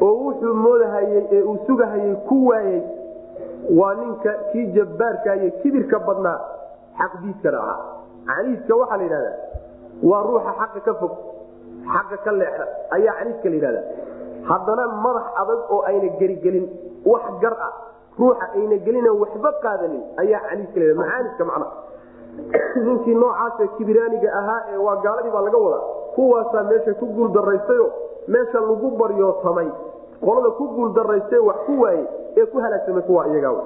[SPEAKER 1] oo wuxuu moodahayey ee uu sugahayey ku waayey waa ninka kii jabbaarkaiyo kibirka badnaa xaqdiidkana ahaa. Caniidka waxaa la yidhahdaa waa ruuxa xaqa ka fog xaqa ka leexda ayaa caniidka la yidhahda haddana madax adag oo ayna gerigelin wax gar ah ruuxa ayna gelina waxba qaadanin. Ayaa caniidka la macaanidka macna. Ninkii noocaasa kibiraaniga ahaa ee waa gaaladii baa laga wadaa. Kuwaasaa meesha ku guul daraystayo meesha lagu baryootamay qolada ku guul daraystae wax ku waayey ee ku halaagsamay kuwa iyagaa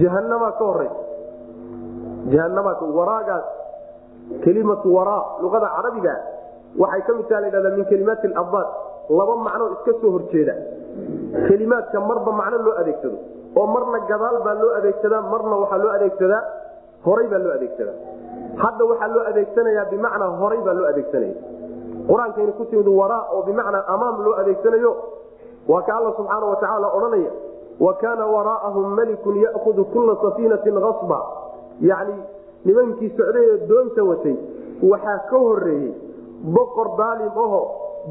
[SPEAKER 1] jahanamaa ka horeysa jahanama waraagaas kelimatu waraa luqada carabiga. Waxay ka mid taha ladhahda min kelimaati alabdaad laba macnoo iska soo horjeeda kelimaadka marba macno loo adeegsado. oo marna gadaal baa loo adeegsadaa marna waxaa loo adeegsadaa horay baa loo adeegsadaa. hadda waxaa loo adeegsanayaa bimacnaa horay baa loo adeegsanaya qur'aankayna ku timid waraa oo bimacnaa amaam loo adeegsanayo waa ka alla subxaana watacaala odhanaya wa kaana waraa'ahum malikun ya'hudu kulla safiinatin asba yacni nimankii socday ee doonta watay waxaa ka horeeyey boqor daalim aho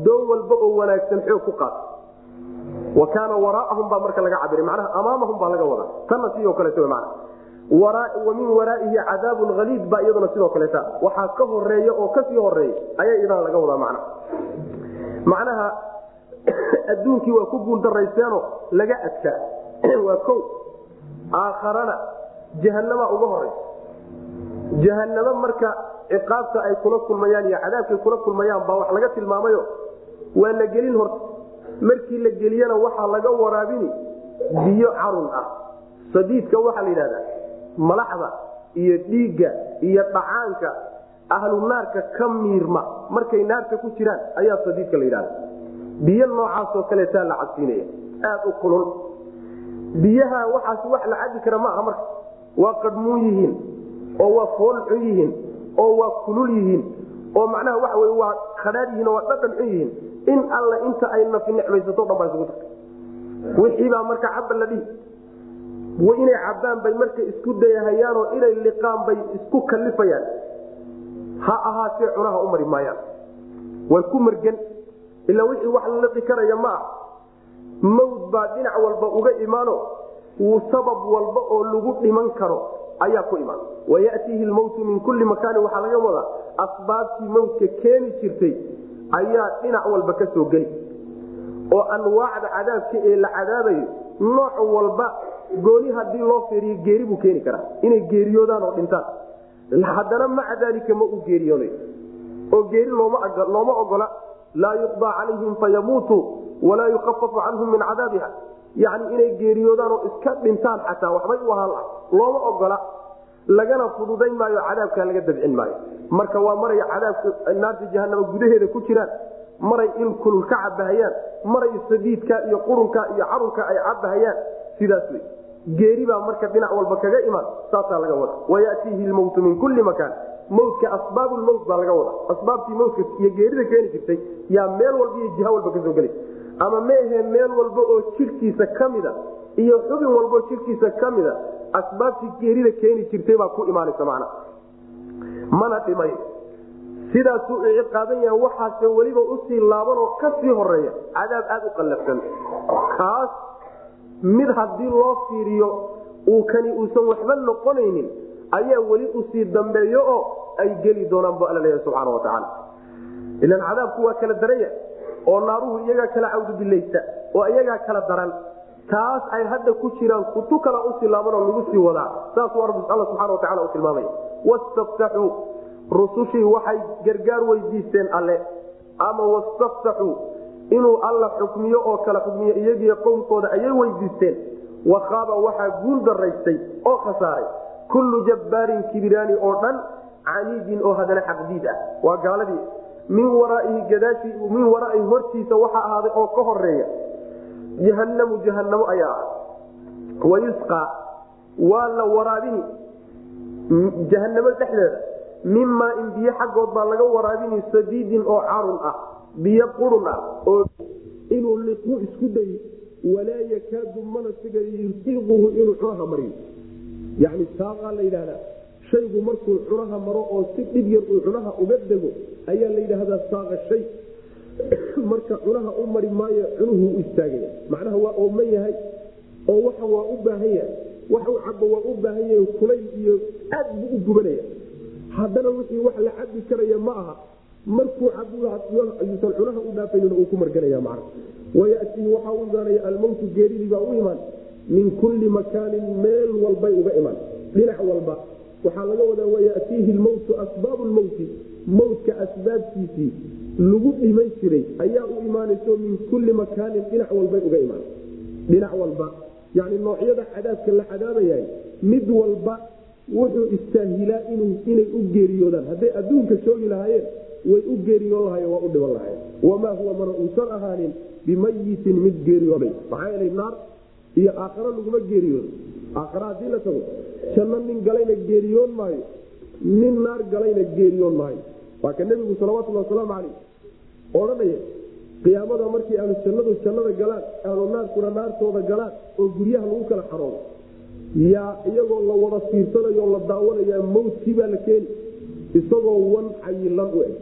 [SPEAKER 1] doon walba oo wanaagsan xoog ku qaata wa kaana waraa'ahum baa marka laga cabiray macnaha amaamahum baa laga wadaa. Tanna sidoo kaleeta man wa min waraa'ihi cadaabun haliid baa iyaduna sidoo kaleeta waxaa ka horreeya oo ka sii horreeya ayaa iyadana laga wadaa macnaha. Macnaha adduunkii waa ku guul daraysteeno laga adkaa. Waa ko aakharana jahanama uga horeysa jahanamo marka ciqaabta ay kula kulmayaan iyo cadaabkay kula kulmayaan baa wax laga tilmaamayo. Waa la gelin horta markii la geliyana waxaa laga waraabini biyo carun ah. Sadiidka waxaa la yidhahdaa malaxda iyo dhiigga iyo dhacaanka ahlu naarka ka miirma. Markay naarta ku jiraan ayaa sadiidka la yidhahda biyo noocaasoo kaleetaa la cabsiinaya aad u kulul. Biyaha waxaas wax la cabi kara ma aha marka. Waa qadhmuun yihiin oo waa foolxun yihiin oo waa kulul yihiin oo macnaha waxa wey waa khadhaar yihiin oo waa dhadhan xun yihiin in alla inta ay nafi necmaysato dhan baa isugu tagta wixiibaa marka cabba la dhihi. Inay cabbaan bay marka isku dayahayaanoo inay liqaan bay isku kalifayaan. Ha ahaatee cunaha u mari maayaan. Way ku margan ilaa wixii wax la liqi karaya ma ah. Mawd baa dhinac walba uga imaano. Wuu sabab walba oo lagu dhiman karo ayaa ku imaan. Wayatiihi lmowtu min kulli makaanin waxaa laga wadaa asbaabtii mawtka keeni jirtay ayaa dhinac walba ka soo geli. oo anwaacda cadaabka ee la cadaabayo nooc walba gooni haddii loo fiiriyo geeri buu keeni karaa. Inay geeriyoodaan oo dhintaan. Haddana maca daalika ma uu geeriyoonayo. oo geeri looma ogola. laa yuqdaa calayhim fayamuutuu walaa yukafafu canhum min cadaabiha. Yani inay geeriyoodaan oo iska dhintaan xataa waxbay u ahaan looma ogola. Lagana fududayn maayo cadaabka laga dabcin maayo marka waa maray cadaabka naarta jahanama gudaheeda ku jiraan. Maray il kulul ka cabahayaan maray sadiidka iyo qurunka iyo carunka ay cabahayaan sidaas wey geeri baa marka dhinac walba kaga imaan. Saasaa laga wada wayatiihi lmowtu min kulli makaan. Mowtka asbaab lmowt baa laga wada asbaabtii mowtka iyo geerida keeni jirtay yaa meel walba iyo jiha walba ka soo gelay. Ama meehe meel walba oo jidhkiisa kamida iyo xubin walbaoo jidhkiisa kamida asbaabtii geerida keeni jirtay baa ku imaanaysa macna mana dhimay. Sidaasuu iciqaaban yaha waxaase weliba u sii laaban oo ka sii horreeya cadaab aada u qallafsan. Kaas mid haddii loo fiiriyo uu kani uusan waxba noqonaynin ayaa weli u sii dambeeyo oo ay geli doonaan bu alla leeyahay subxaana wa tacaala. Ilan cadaabku waa kala daranya oo naaruhu iyagaa kala cawdubilaysta oo iyagaa kala daran taas ay hadda ku jiraan kutu kala u sii laaban oo lagu sii wadaa. Saasuu alla subxana wa tacala u tilmaamaya wastaftaxuu rusushii waxay gargaar weydiisteen alle. Ama wastaftaxuu inuu alla xukmiyo oo kala xukmiyo iyagiyo qowmkooda ayay weydiisteen. Wakhaaba waxaa guul daraystay oo khasaaray. Kullu jabbaarin kibiraani oo dhan caniidin oo hadana xaqdiid ah. Waa gaaladii. Min waraihi gadaashi min waraihi hortiisa waxaa ahaaday oo ka horreeya jahanamu jahanamo ayaa ah wayusqaa waa la waraabini jahanamo dhexdeeda. Mimaa in biyo xaggood baa laga waraabini sadiidin oo carun ah biyo qurun ah oo inuu liqu isku dayi. Walaa yakaadu mana siga yurtiquhu inuu cunaha mariyo yani saaqaa la yidhahdaa shaygu markuu cunaha maro oo si dhib yar uu cunaha uga dego ayaa la yidhaahdaa saaqa shay marka cunaha u mari maayo cunuhu u istaagaya macnaha waa ooman yahay oo waxa waa u baahan yahay. Wax u cabo waa u baahan yahay kulayl iyo aad buu u gubanaya. Haddana wixii wax la cabi karaya ma aha. Markuu cabuusan cunaha u dhaafayn uu ku marganaya man wayatii waxaa u imaanaya almowtu geeridii baa u imaan. Min kulli makaanin meel walbay uga imaan. Dhinac walba. Waxaa laga wadaa wayatiihi lmowtu asbaabu lmowti mowtka asbaabtiisii lagu dhiman jiray ayaa u imaanayso min kulli makaanin dhinac walbay uga imaan. Dhinac walba yani noocyada cadaabka la cadaabayahay mid walba wuxuu istaahilaa inay u geeriyoodaan. Hadday adduunka joogi lahaayeen way u geeriyoon lahayen waa u dhiban lahayen wamaa huwa mana uusan ahaanin bimayitin mid geeriyooday. Maxaa yeelay naar iyo aakharo laguma geeriyoodo. Aakhara haddii la tago janno nin galayna geeriyoon maayo nin naar galayna geeriyoon maayo waa ka nebigu salawatulli wasalaamu caleyh odhanaya qiyaamada markii ahlu jannadu jannada galaan ahlu naarkuna naartooda galaan oo guryaha lagu kala xaroodo yaa iyagoo la wada fiirsanayo la daawanayaa mawtkii baa la keeni isagoo wan cayilan u eg.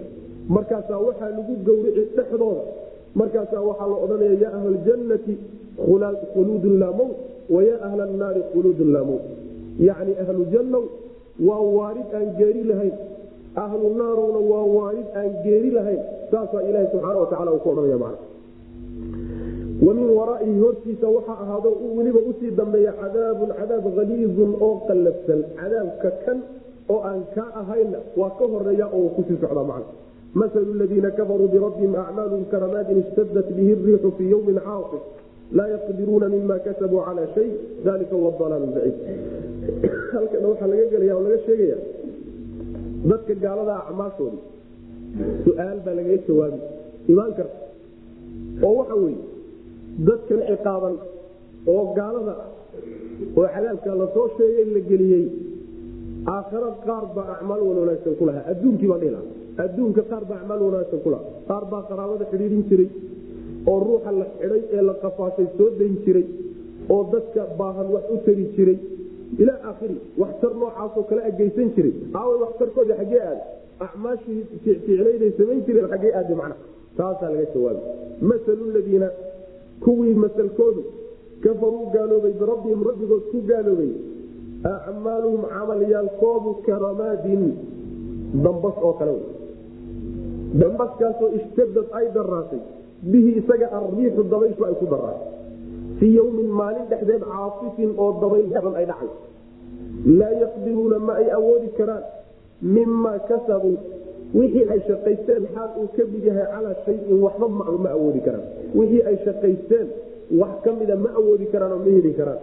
[SPEAKER 1] Markaasaa waxaa lagu gowrici dhexdooda. Markaasaa waxaa la odhanaya yaa ahla ljannati khuluudun laa mowt wa yaa ahla laa mowt yacni ahlu waa waarid aan geeri lahayn ahlu naarowna waa waarid aan geeri lahayn saasaa ilaaha subxaana watacala uu ku odhanaya macna wa min waraa'ihi hortiisa waxaa ahaado weliba u sii dambeeya cadaabun cadaab haliidun oo qallafsan cadaabka kan oo aan kaa ahayna waa ka horreeya oo ku sii socda macna masalu ladiina kafaruu birabbihim acmaalum karamaadin ishtadat bihi riixu fii yowmin caasif laa yaqdiruuna mima kasabuu calaa shay. Dalika huwa dalaal baciid halkana waxaa laga gelaya oo laga sheegaya dadka gaalada acmaashoodii su'aal baa lagaga jawaabi imaan karta. Oo waxa weeye dadkan ciqaaban oo gaalada oo cadaabka la soo sheegay la geliyey aakhara qaar baa acmaal wan wanaagsan ku lahaa. Adduunkii baa dhila adduunka qaar baa acmaal wanaagsan ku lahaa. Qaar baa qaraabada xidhiidhin jiray oo ruuxa la xidhay ee la qafaashay soo dayn jiray oo dadka baahan wax u tari jiray ilaa aakhiri waxtar noocaasoo kale ageysan jiray. Aaway waxtarkooda xaggee aada acmaashii ficlayday samayn jireen xaggee aada macna taasaa laga jawaabay. Masalu ladiina kuwii masalkoodu kafaruu gaaloobay birabbihim rabbigood ku gaaloobay acmaaluhum camalyaalkoodu karamaadin dambas oo kale dambaskaasoo ishtadad ay daraatay bihi isaga arriixu dabayshu ay ku daraatay fii yowmin maalin dhexdeed caasifin oo dabayl badan ay dhacay laa yaqdiruuna ma ay awoodi karaan mimaa kasabuu wixii ay shaqaysteen xaal uu ka mid yahay calaa shayin waxba ma awoodi karaan wixii ay shaqaysteen wax ka mida ma awoodi karaan oo ma heli karaan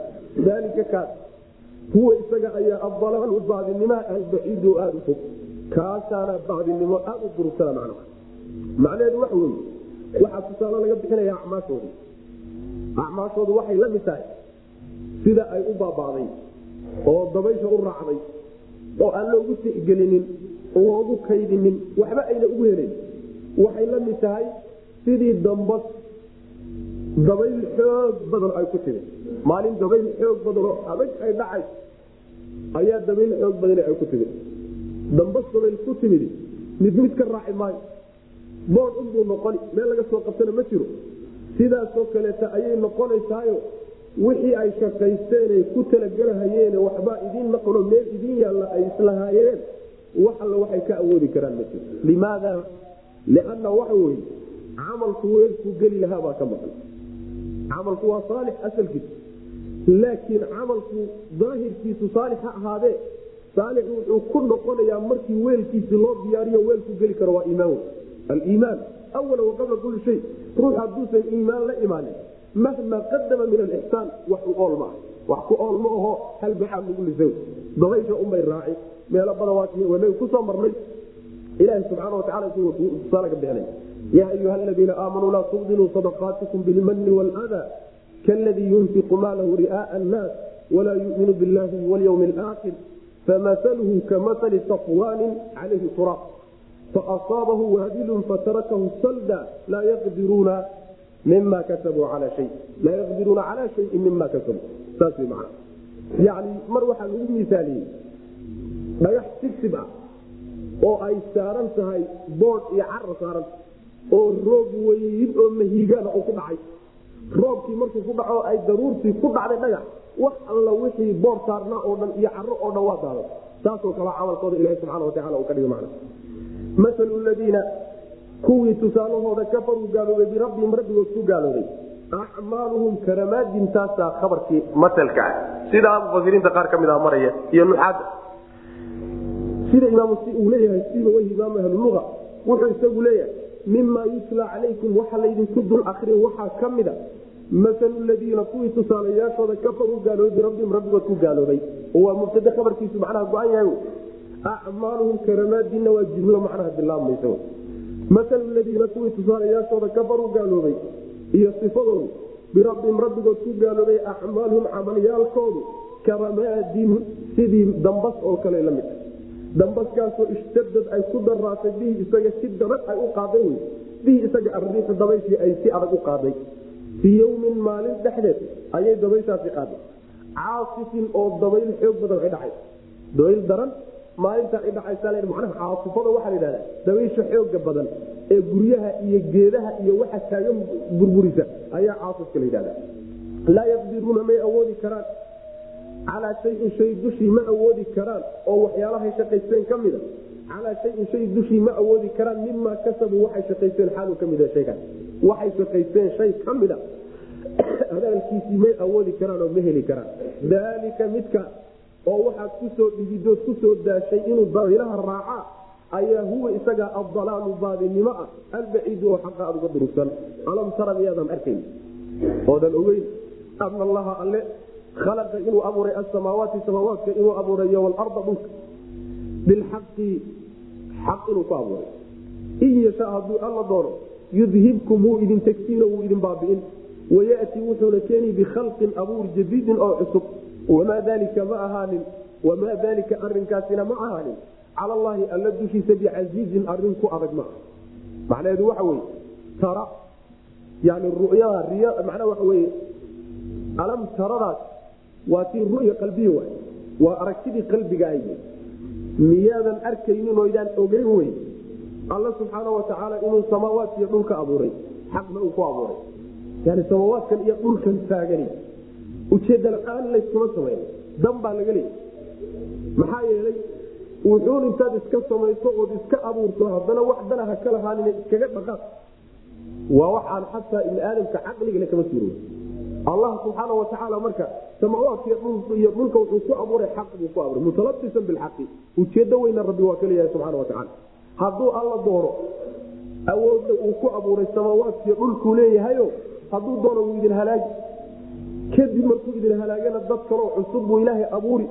[SPEAKER 1] daalika kaas huwa isaga ayaa adalaalu baadinimaha albaciidu aada u fog kaasaana baadinimo aada u durugsana macnaha macnaheedu waxa weye waxaa tusaalo laga bixinaya acmaashooda acmaashoodu waxay la mid tahay sida ay u baaba'day oo dabaysha u raacday oo aan loogu tixgelinin loogu kaydinin waxba ayna ugu helen waxay la mid tahay sidii dambas dabayl xoog badan ay ku timi maalin dabayl xoog badan oo adag ay dhacay ayaa dabayl xoog badan ay ku timi dambas dabayl ku timidi mid mid ka raaci maayo bood unbuu noqoni meel laga soo qabtana ma jiro sidaasoo kaleeta ayay noqonaysaayo wixii ay shaqaysteenay ku talagelahayeen waxbaa idiin naqno meel idiin yaalla ay islahaayeen wax alla waxay ka awoodi karaan ma jiro limaada? Lianna waxa weye camalku weelkuu geli lahaa baa ka maqan. Camalku waa saalix asalkiisu laakiin camalku daahirkiisu saalix ha ahaadee saalix wuxuu ku noqonayaa markii weelkiisi loo diyaariyo weelku geli karo waa iimaan. Aliimaan awala waqabla kulli shay ruux hadduusan iimaan la imaanin mahma qadama min alixsaan wax u ool ma ah wax ku ool ma aho halbaxaad lagu lisaw dabaysha unbay raaci meelo badan ku soo marnay watacala tusaale ka bixinay yaa ayuha aladiina aamanuu laa tubdiluu sadaqaatikum bilmani wاlada kaladii yunfiqu maalahu ri'aaa annaas walaa yuminu billahi walyawmi alaakhir famasaluhu kamasali safwaanin calayhi turaab faasaabahu waabilun fatarakahu salda laa yaqdiruuna mima kasabuu calaa shay laa yaqdiruuna calaa shayin mima kasabuu saas mar waxaa lagu misaaliyey dhagax sibsib ah oo ay saaran tahay boodh iyo cara saaran oo roob weyn oo mahiigaana uu ku dhacay roobkii markuu ku dhaco ay daruurtii ku dhacday dhagax wax alla wixii boor saarnaa oo dhan iyo caro oo dhan waa daaday saasoo kale camalkooda ilahi subxana watacala uu ka dhiga macna masalu ladiina kuwii tusaalahooda kafaruu gaaloobay birabbihim rabbigood ku gaaloobay. Acmaaluhum karamaadintaasaa khabarkii maselka ah. Sidaa mufasiriinta qaar ka mid ah maraya iyo nuxaada sida imaam uu leeyahay siba wey imaam ahluluga wuxuu isagu leeyahay mima yutla calaykum waxa laydinku dul akrin waxaa ka mida masalu ladiina kuwii tusaalayaashooda kafaruu gaaloobay birabbihim rabbigood ku gaaloobay. Oo waa mubtade khabarkiisu macnaha go-an yahay acmaaluhum karamaadina waa jumlo macnaha bilaabmaysa masalu ladiina kuwii tusaalayaashooda kafaruu gaaloobay iyo sifadoodu birabbihim rabbigood ku gaaloobay acmaaluhum camalyaalkoodu karamaadin sidii dambas oo kale la mid dambaskaasoo ishtadad ay ku daraatay bihi isaga si daran ay u qaaday wey bihi isaga arriixu dabayshii ay si adag u qaaday. Fii yowmin maalin dhexdeed ayay dabayshaasi qaaday. Caasifin oo dabayl xoog badan ay dhacay dabayl daran maalintaa ay dhacaysa macnaha caasifada waxaa la yidhahdaa dabaysha xooga badan ee guryaha iyo geedaha iyo waxa taagan burburisa ayaa caasifka la yidhahda laa yaqdiruuna may awoodi karaan calaa shayin shay dushii ma awoodi karaan oo waxyaalahay shaqaysteen ka mida. Calaa shayin shay dushii ma awoodi karaan mimaa kasabuu waxay shaqaysteen xaaluu ka mida shaygan. Waxay shaqaysteen shay ka mida. Hadaalkiisii may awoodi karaan oo ma heli karaan. Daalika midka oo waxaad ku soo dhigidood ku soo daashay inuu dabaylaha raacaa ayaa huwa isaga adalaalu baadinimo ah. Albaciidu oo xaqa aad uga durugsan. Alam tara miyaadan arkayn oodan ogeyn ana allaha alle khalaqa inuu abuuray asamaawaati samaawaadka inuu abuuray iyo walarda dhulka. Bilxaqi xaq inuu ku abuuray. In yasha hadduu alla doono yudhibkum wuu idin tegsiino wuu idin baabi'in. Wayati wuxuuna keeni bikhalqin abuur jadiidin oo cusub wamaa dalika ma ahaanin wamaa dalika arinkaasina ma ahaanin cala allahi alla dushiisa bicasiizin arrin ku adag maaha macnaheedu waxa weye tara yani ru'yada riy macnaa waxa weye alam taradaas waa tii ru'ya qalbiya waay waa aragtidii qalbiga ay miyaadan arkaynin oydaan ogeyn wey alla subxaana watacaala inuu samaawaadka iyo dhulka abuuray xaqna uu ku abuuray yani samaawaadkan iyo dhulkan taagani ujeeda la'aan layskuma samayn dan baa laga leeyay. Maxaa yeelay wuxuun intaad iska samayso ood iska abuurto haddana wax dana ha ka lahaanina iskaga dhaqaaq. Waa waxaan xataa ibni aadamka caqligana kama suuro allah subxaana watacaala marka samaawaadka iyo dhulka wuxuu ku abuuray xaq buu ku abuuray. Mutalabisan bilxaqi. Ujeedo weyna rabbi waa ka leeyahay subxana watacaala hadduu alla doono awoodda uu ku abuuray samaawaadkiiyo dhulkuu leeyahayo hadduu doono wuu idin halaagi kadib markuu idin halaagana dad kaloo cusub buu ilaahay abuuri.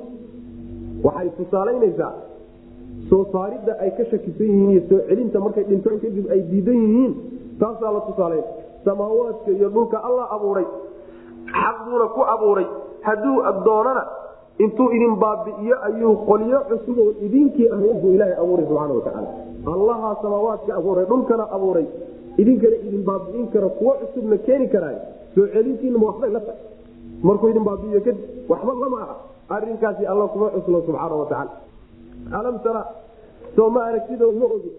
[SPEAKER 1] Waxay tusaalaynaysaa soo saaridda ay ka shakisan yihiin iyo soo celinta markay dhintaan kadib ay diidan yihiin taasaa la tusaalayn. Samaawaadka iyo dhulka alla abuuray xaq buuna ku abuuray. Hadduu doonana intuu idin baabi'iyo ayuu qolyo cusub oo idinkii ahayn buu ilaahay abuuray subxaana watacaala allahaa samaawaadka abuuray dhulkana abuuray. Idinkana idin baabi'in kara kuwo cusubna keeni karaay soo celintiinama waxbay la tahay markuu idin baabi'iyo kadib waxba lama aha. Arinkaasi alla kuma cuslo subxaana watacaala alam tara soo ma aragtidoo ma ogi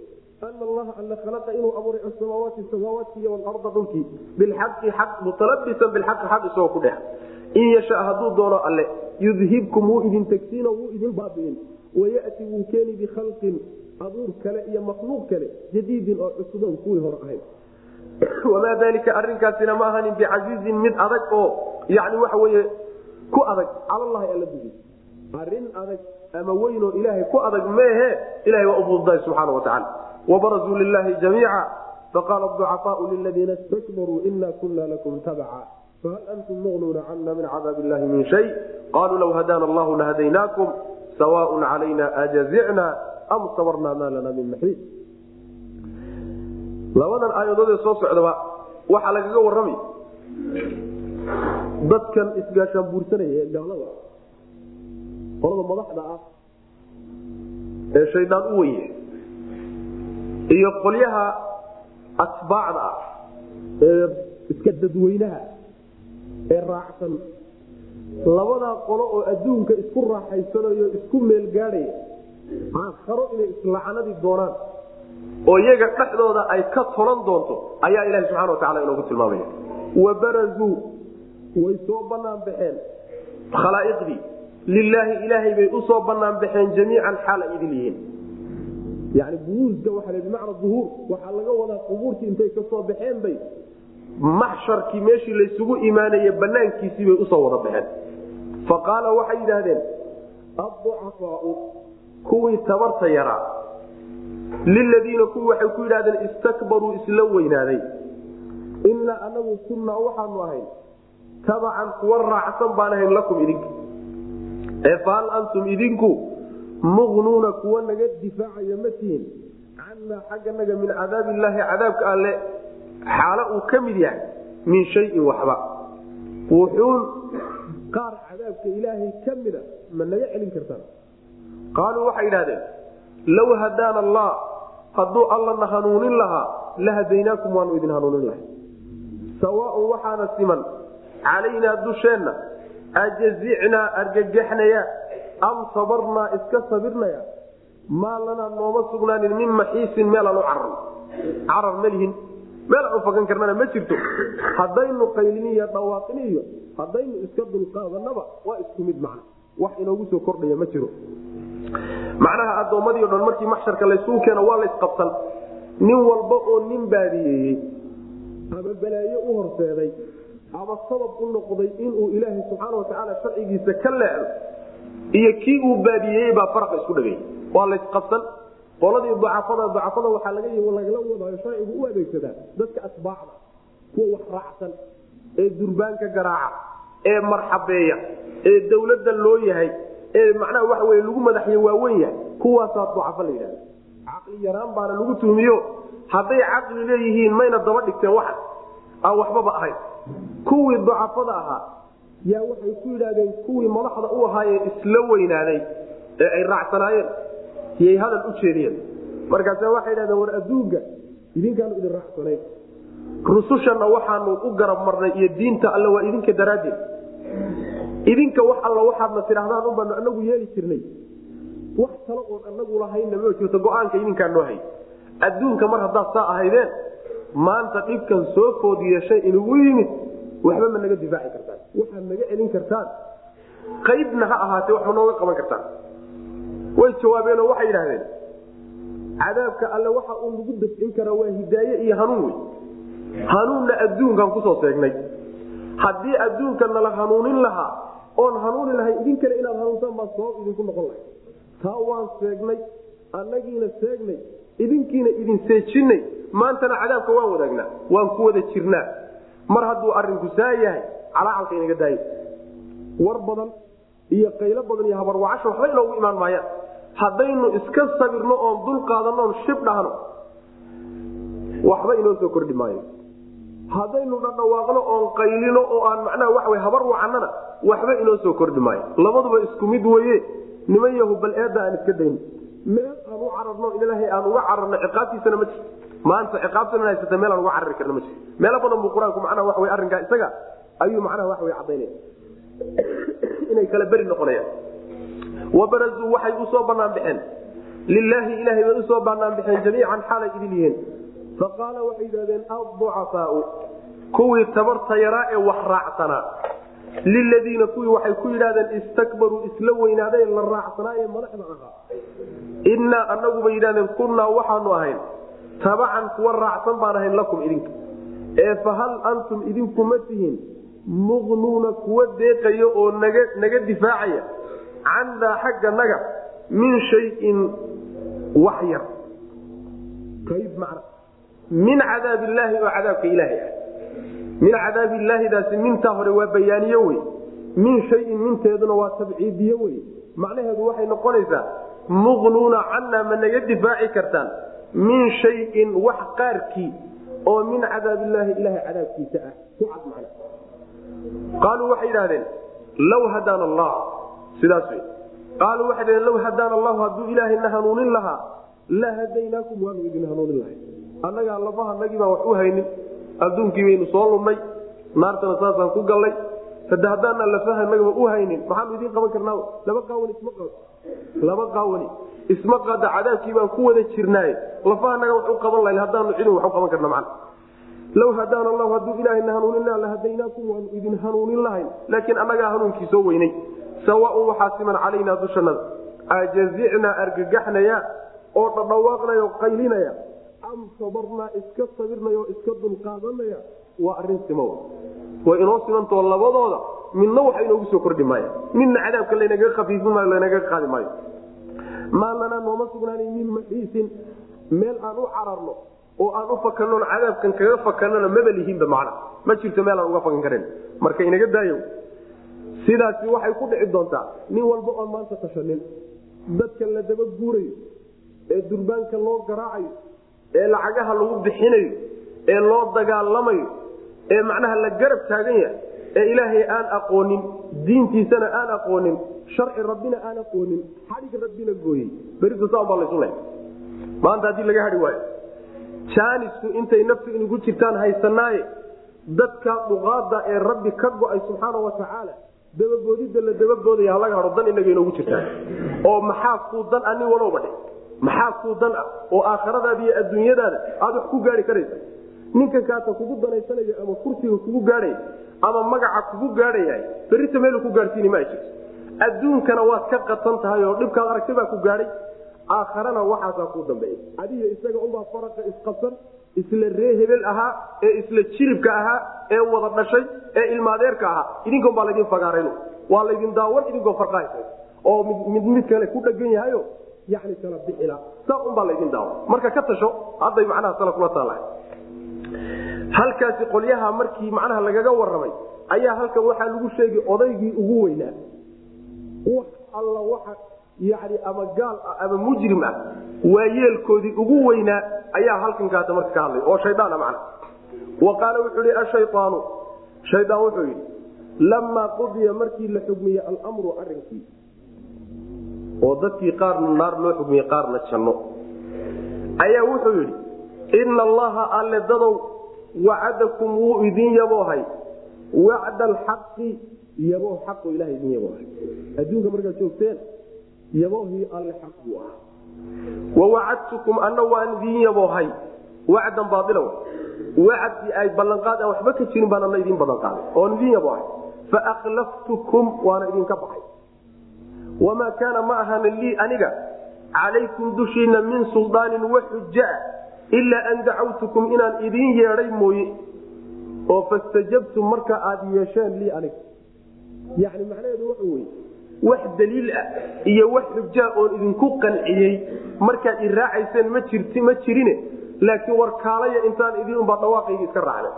[SPEAKER 1] ana allaha alla khalaqa inuu abuuray asamaawaati samaawaatki iyo walarda dhulkii. Bilxaqi xaq mutalabisan bilxaqi xaq isagoo ku dhex. In yasha hadduu doono alle yudhibkum wuu idin tegsiino wuu idin baabi'in. Wayati wuu keeni bikhalqin abuur kale iyo makhluuq kale jadiidin oo cusuban kuwii hore ahayd. Wamaa dalika arinkaasina ma ahanin bicasiizin mid adag oo yani waxa weye ku adag calalahi alla dugiis arrin adag ama weynoo ilaahay ku adag meehe ilahay waa u fududahay subxaana watacaala wabarazuu lilahi jamiica. Faqaala ducafaau liladiina stakbaruu ina kuna lakum tabca fahal antum muqnuuna cana min cadaab illahi min shay? Qaluu law hadana allahu lahadaynaakum sawaaء calayna ajazicna am sabarnaa maa lana min maxiid labadan aayadoodee soo socdaba waxaa lagaga warramay dadkan isgaashaan buursanaya gaalada qolada madaxda ah ee shaydaan u weye iyo qolyaha atbaacda ah ee iska dadweynaha ee raacsan. Labadaa qolo oo adduunka isku raaxaysanayo isku meel gaadhaya aakharo inay islacanadi doonaan. Oo iyaga dhexdooda ay ka tolan doonto ayaa ilahi subxana wa tacala inoogu tilmaamaya. Wabarazuu way soo banaan baxeen. Khalaa'iqdii lilaahi ilaahay bay u soo banaan baxeen jamiican xaal ay idin yihiin. Yani buruuska waa bimacna uhuur waxaa laga wadaa qubuurtii intay ka soo baxeen bay. Maxsharkii meeshii laysugu imaanaye banaankiisii bay u soo wada baxeen. Fa qaala waxay yidhaahdeen adducafaau kuwii tabarta yaraa liladiina kuwii waxay ku yidhahdeen istakbaruu isla weynaaday. Inaa anagu kunnaa waxaanu ahayn tabacan kuwa raacsan baan ahayn lakum idinka ee fahal antum idinku muqnuuna kuwa naga difaacaya ma tihin. Cannaa xagganaga min cadaabi illaahi cadaabka alle xaalo uu ka mid yahay min shayin waxba. Wuxuun qaar cadaabka ilaahay ka mida ma naga celin kartaan. Qaaluu waxay idhahdeen low hadaana allah hadduu allana hanuunin lahaa la hadaynaakum waanu idin hanuunin lahay sawaaun waxaana siman calaynaa dusheenna ajazicnaa argagaxnaya am sabarnaa iska sabirnaya maa lanaa nooma sugnaanin min maxiisin meelaan u cararno carar malihin meel aan u fagan karnana ma jirto. Haddaynu dhawaaqini iyo haddaynu iska dulqaadanaba waa isku mid macna. Wax inoogu soo kordhaya ma jiro. Macnaha addoommadii o dhan markii maxsharka laysuu keeno waa laysqabsan nin walba oo nin baadiyeeyey ama balaayo u horseeday ama sabab u noqday inuu ilaahay subxaana watacaala sharcigiisa ka leexdo iyo kii uu baadiyeeyey baa faraqa isku dhagay waa laysqabsan qoladii ducafada ducafada waxaa lagala wadaayo sharcigu u adeegsadaa dadka asbaacda kuwa wax raacsan ee durbaanka garaaca ee marxabeeya ee dawladda loo yahay ee macnaha waxa wey lagu madaxya waawen yahay kuwaasaa ducafo la yidhahda caqli yaraan baana lagu tuhmiyo. Hadday caqli leeyihiin mayna daba dhigteen waxa aan waxbaba ahayn kuwii dacafada ahaa yaa waxay ku yidhaahdeen kuwii madaxda u ahaayee isla weynaaday ee ay raacsanaayeen yay hadal u jeediyeen. Markaase waxay yidhahdeen war adduunka idinkaanu idin raacsanayn. Rusushanna waxaanu u garab marnay iyo diinta alle waa idinka daraaddeed. Idinka wax alla waxaadna tidhaahdaan un baanu anagu yeeli jirnay. Wax kale oon anagu lahaynna ma jirto go'aanka idinkaa adduunka mar haddaad saa ahaydeen maanta dhibkan soo food yeeshay inugu yimid waxba ma naga difaaci kartaan. Waxaad naga celin kartaan. Qaybna ha ahaatee wax ma nooga qaban kartaan. Way jawaabeenoo waxay yidhahdeen cadaabka alle waxa uu nagu dafcin karaa waa hidaaye iyo hanuun wey hanuunna adduunkan ku soo seegnay. Haddii adduunka nala hanuunin lahaa oon hanuuni lahay idinkale inaad hanuuntaan baa sabab idinku noqon lahay. Taa waan seegnay annagiina seegnay idinkiina idin seejinay maantana cadaabka waan wadaagnaa waan ku wada jirnaa. Mar hadduu arinku saa yahay calaacalka inaga daaya war badan iyo qaylo badan iyo habarwacasho waxba inoogu imaan maayaan. Haddaynu iska sabirno oon dul qaadano oon shib dhahno waxba inoo soo kordhi maayo. Haddaynu dhadhawaaqno oon qaylino oo aan macnaha waxaw habar wacannana waxba inoo soo kordhi maayo. Labaduba isku mid weye niman yahu bal eedda aan iska dayno meel aan u cararno ilaahay aan uga cararno ciqaabtiisana ma jirto maanta ciqaabtana haysata meel aan uga carari karna ma jirto meelo badan buu qur'aanku macnaha waxa wey arrinkaa isaga ayuu macnaha waxa wey caddaynaya. Inay kala beri noqonayaan. Wabarazuu waxay u soo banaan lilaahi ilaahay bay u soo banaan jamiican xaalay idin yihiin. Faqaala waxay yidhahdeen adducafaau kuwii tabarta yaraa ee wax raacsanaa. Liladiina kuwii waxay ku yidhahdeen istakbaruu isla weynaadeen la raacsanaa ee madaxda ahaa. Innaa anaguba yidhahdeen kunnaa waxaanu ahayn tabacan kuwa raacsan baan ahayn lakum idinka. Ee fahal antum idinku ma tihiin muqnuuna kuwa deeqaya oo naga difaacaya cannaa xagga naga min shayin wax yar. Min cadaab illaahi oo cadaabka ilaahay ah. Min cadaab illaahidaasi mintaa hore waa bayaaniye wey. Min shayin minteeduna waa tabciidiye wey. Macnaheedu waxay noqonaysaa muqnuuna cannaa ma naga difaaci kartaan min shayin wax qaarkii oo min cadaab illaahi ilahay cadaabkiisa ah. Qaaluu waxay idhahdeen law hadaana allah. Sidaas wey qaaluu waxay dhaheen law hadaana allahu hadduu ilaahayna hanuunin lahaa la hadaynaakum waanu idin hanuunin lahay. Annagaa lafahanagii baan wax u haynin adduunkii baynu soo lunnay naartana saasaan ku gallay. Hade haddaanaan lafahanagaba u haynin maxaanu idiin qaban karnaa? Laba qaawani isma qado laba qaawani isma qada cadaabkii baan ku wada jirnaaye lafahanaga wax u qaban lahayn haddaanu cidin wax qaban karna macna law hadaana allahu hadduu ilaahayna hanuuninaa la hadaynaakum waanu idin hanuunin lahayn. Laakiin annagaa hanuunkii soo weynay. Sawaaun waxaa siman calaynaa dushanada ajazicnaa argagaxnaya oo dhadhawaaqnaya oo qaylinaya am sabarnaa iska sabirnaya oo iska dulqaadanaya. Waa arrin simo way inoo simantao labadooda. Midna waxa inoogu soo kordhi maaya midna cadaabka laynaga kafiifin maayo laynaga qaadi maayo maa nooma sugnaanay min maxiisin meel aan u cararno oo aan u fakannon cadaabkan kaga fakanona maba lihinba macna. Ma jirto meel aan uga fakan karen marka inaga daayo sidaasi waxay ku dhici doontaa nin walba oon maanta tashanin dadka la daba guurayo ee durbaanka loo garaacayo ee lacagaha lagu bixinayo ee loo dagaalamayo ee macnaha la garab taagan yahay ee ilaahay aan aqoonin diintiisana aan aqoonin sharci rabbina aan aqoonin xadhig rabbina gooyey. Beritusaanbaa laysu le maanta haddii laga hadhi waayo jaanisku intay naftu inugu jirtaan haysanaaye dadka duqaada ee rabbi ka go'ay subxaana wa tacaala dababoodida la dababoodaya halaga hao dan inaga inoogu jirtaan. Oo maxaa kuu dan a nin walowba dhe maxaa kuu dan ah oo aakhiradaada adduunyadaada aada wax ku gaari karaysa ninkan kaata kugu danaysanaya ama kursiga kugu gaadhaya ama magaca kugu gaadhayahay berita meelu ku gaadhsiini ma jirto adduunkana waad ka qatan tahay oo dhibkaad aragtay baa ku gaadhay aakharana waxaasaa kuu dambeeya adiga isaga unbaa faraqa isqabsan isla ree hebel ahaa ee isla jiribka ahaa ee wada dhashay ee ilmaadeerka ahaa. Idinkan baa laydin fagaarayn waa laydin daawan idinkoo farqahaysa oo mid mid kale ku dhagan yahayo yani kala bixila. Saa unbaa laydin daawan. Marka ka tasho hadday macnaha sala kula taalahay halkaasi qolyaha markii macnaha lagaga waramay ayaa halkan waxaa lagu sheegay odaygii ugu weynaa wax alla waxa yani ama gaal ah ama mujrim ah waa ugu weynaa ayaa halkankaata marka ka hadlay oo shaydaan man wa qaala wuxuu ihi ashayaanu shaydaan wuxuu yidhi lamaa qudiya markii la xugmiyey almru arinkii oo dadkii qaarna naar loo xugmiyey qaarna janno. Ayaa wuxuu yidhi ina allaha alle dadow wacadakum wuu idin yaboohay wacda alxaqi yaboo xaqu ilaha idin yaboohay adduunka markaad joogteen yaboohii alle xaq buu ah wawacadtukum anna waan idin yaboohay. Wacdan baailow wacdii ay ballanqaad waxba ka jirin baan ana idin ballanqaaday. Oon idin yaboohay. Faakhlaftukum waana idinka baxay. Wamaa kaana ma ahana lii aniga. Calaykum dushiina min suldaanin wa xujaa ilaa an dacawtukum inaan idin yeedhay mooye. Oo fastajabtum marka aad yeesheen lii aniga yani macnaheedu waxa weye wax daliil ah iyo wax xujaa oon idinku qanciyey markaad i raacayseen ma jirt ma jirine laakiin war kaalaya intaan idinunbaa dhawaaqayga iska raacday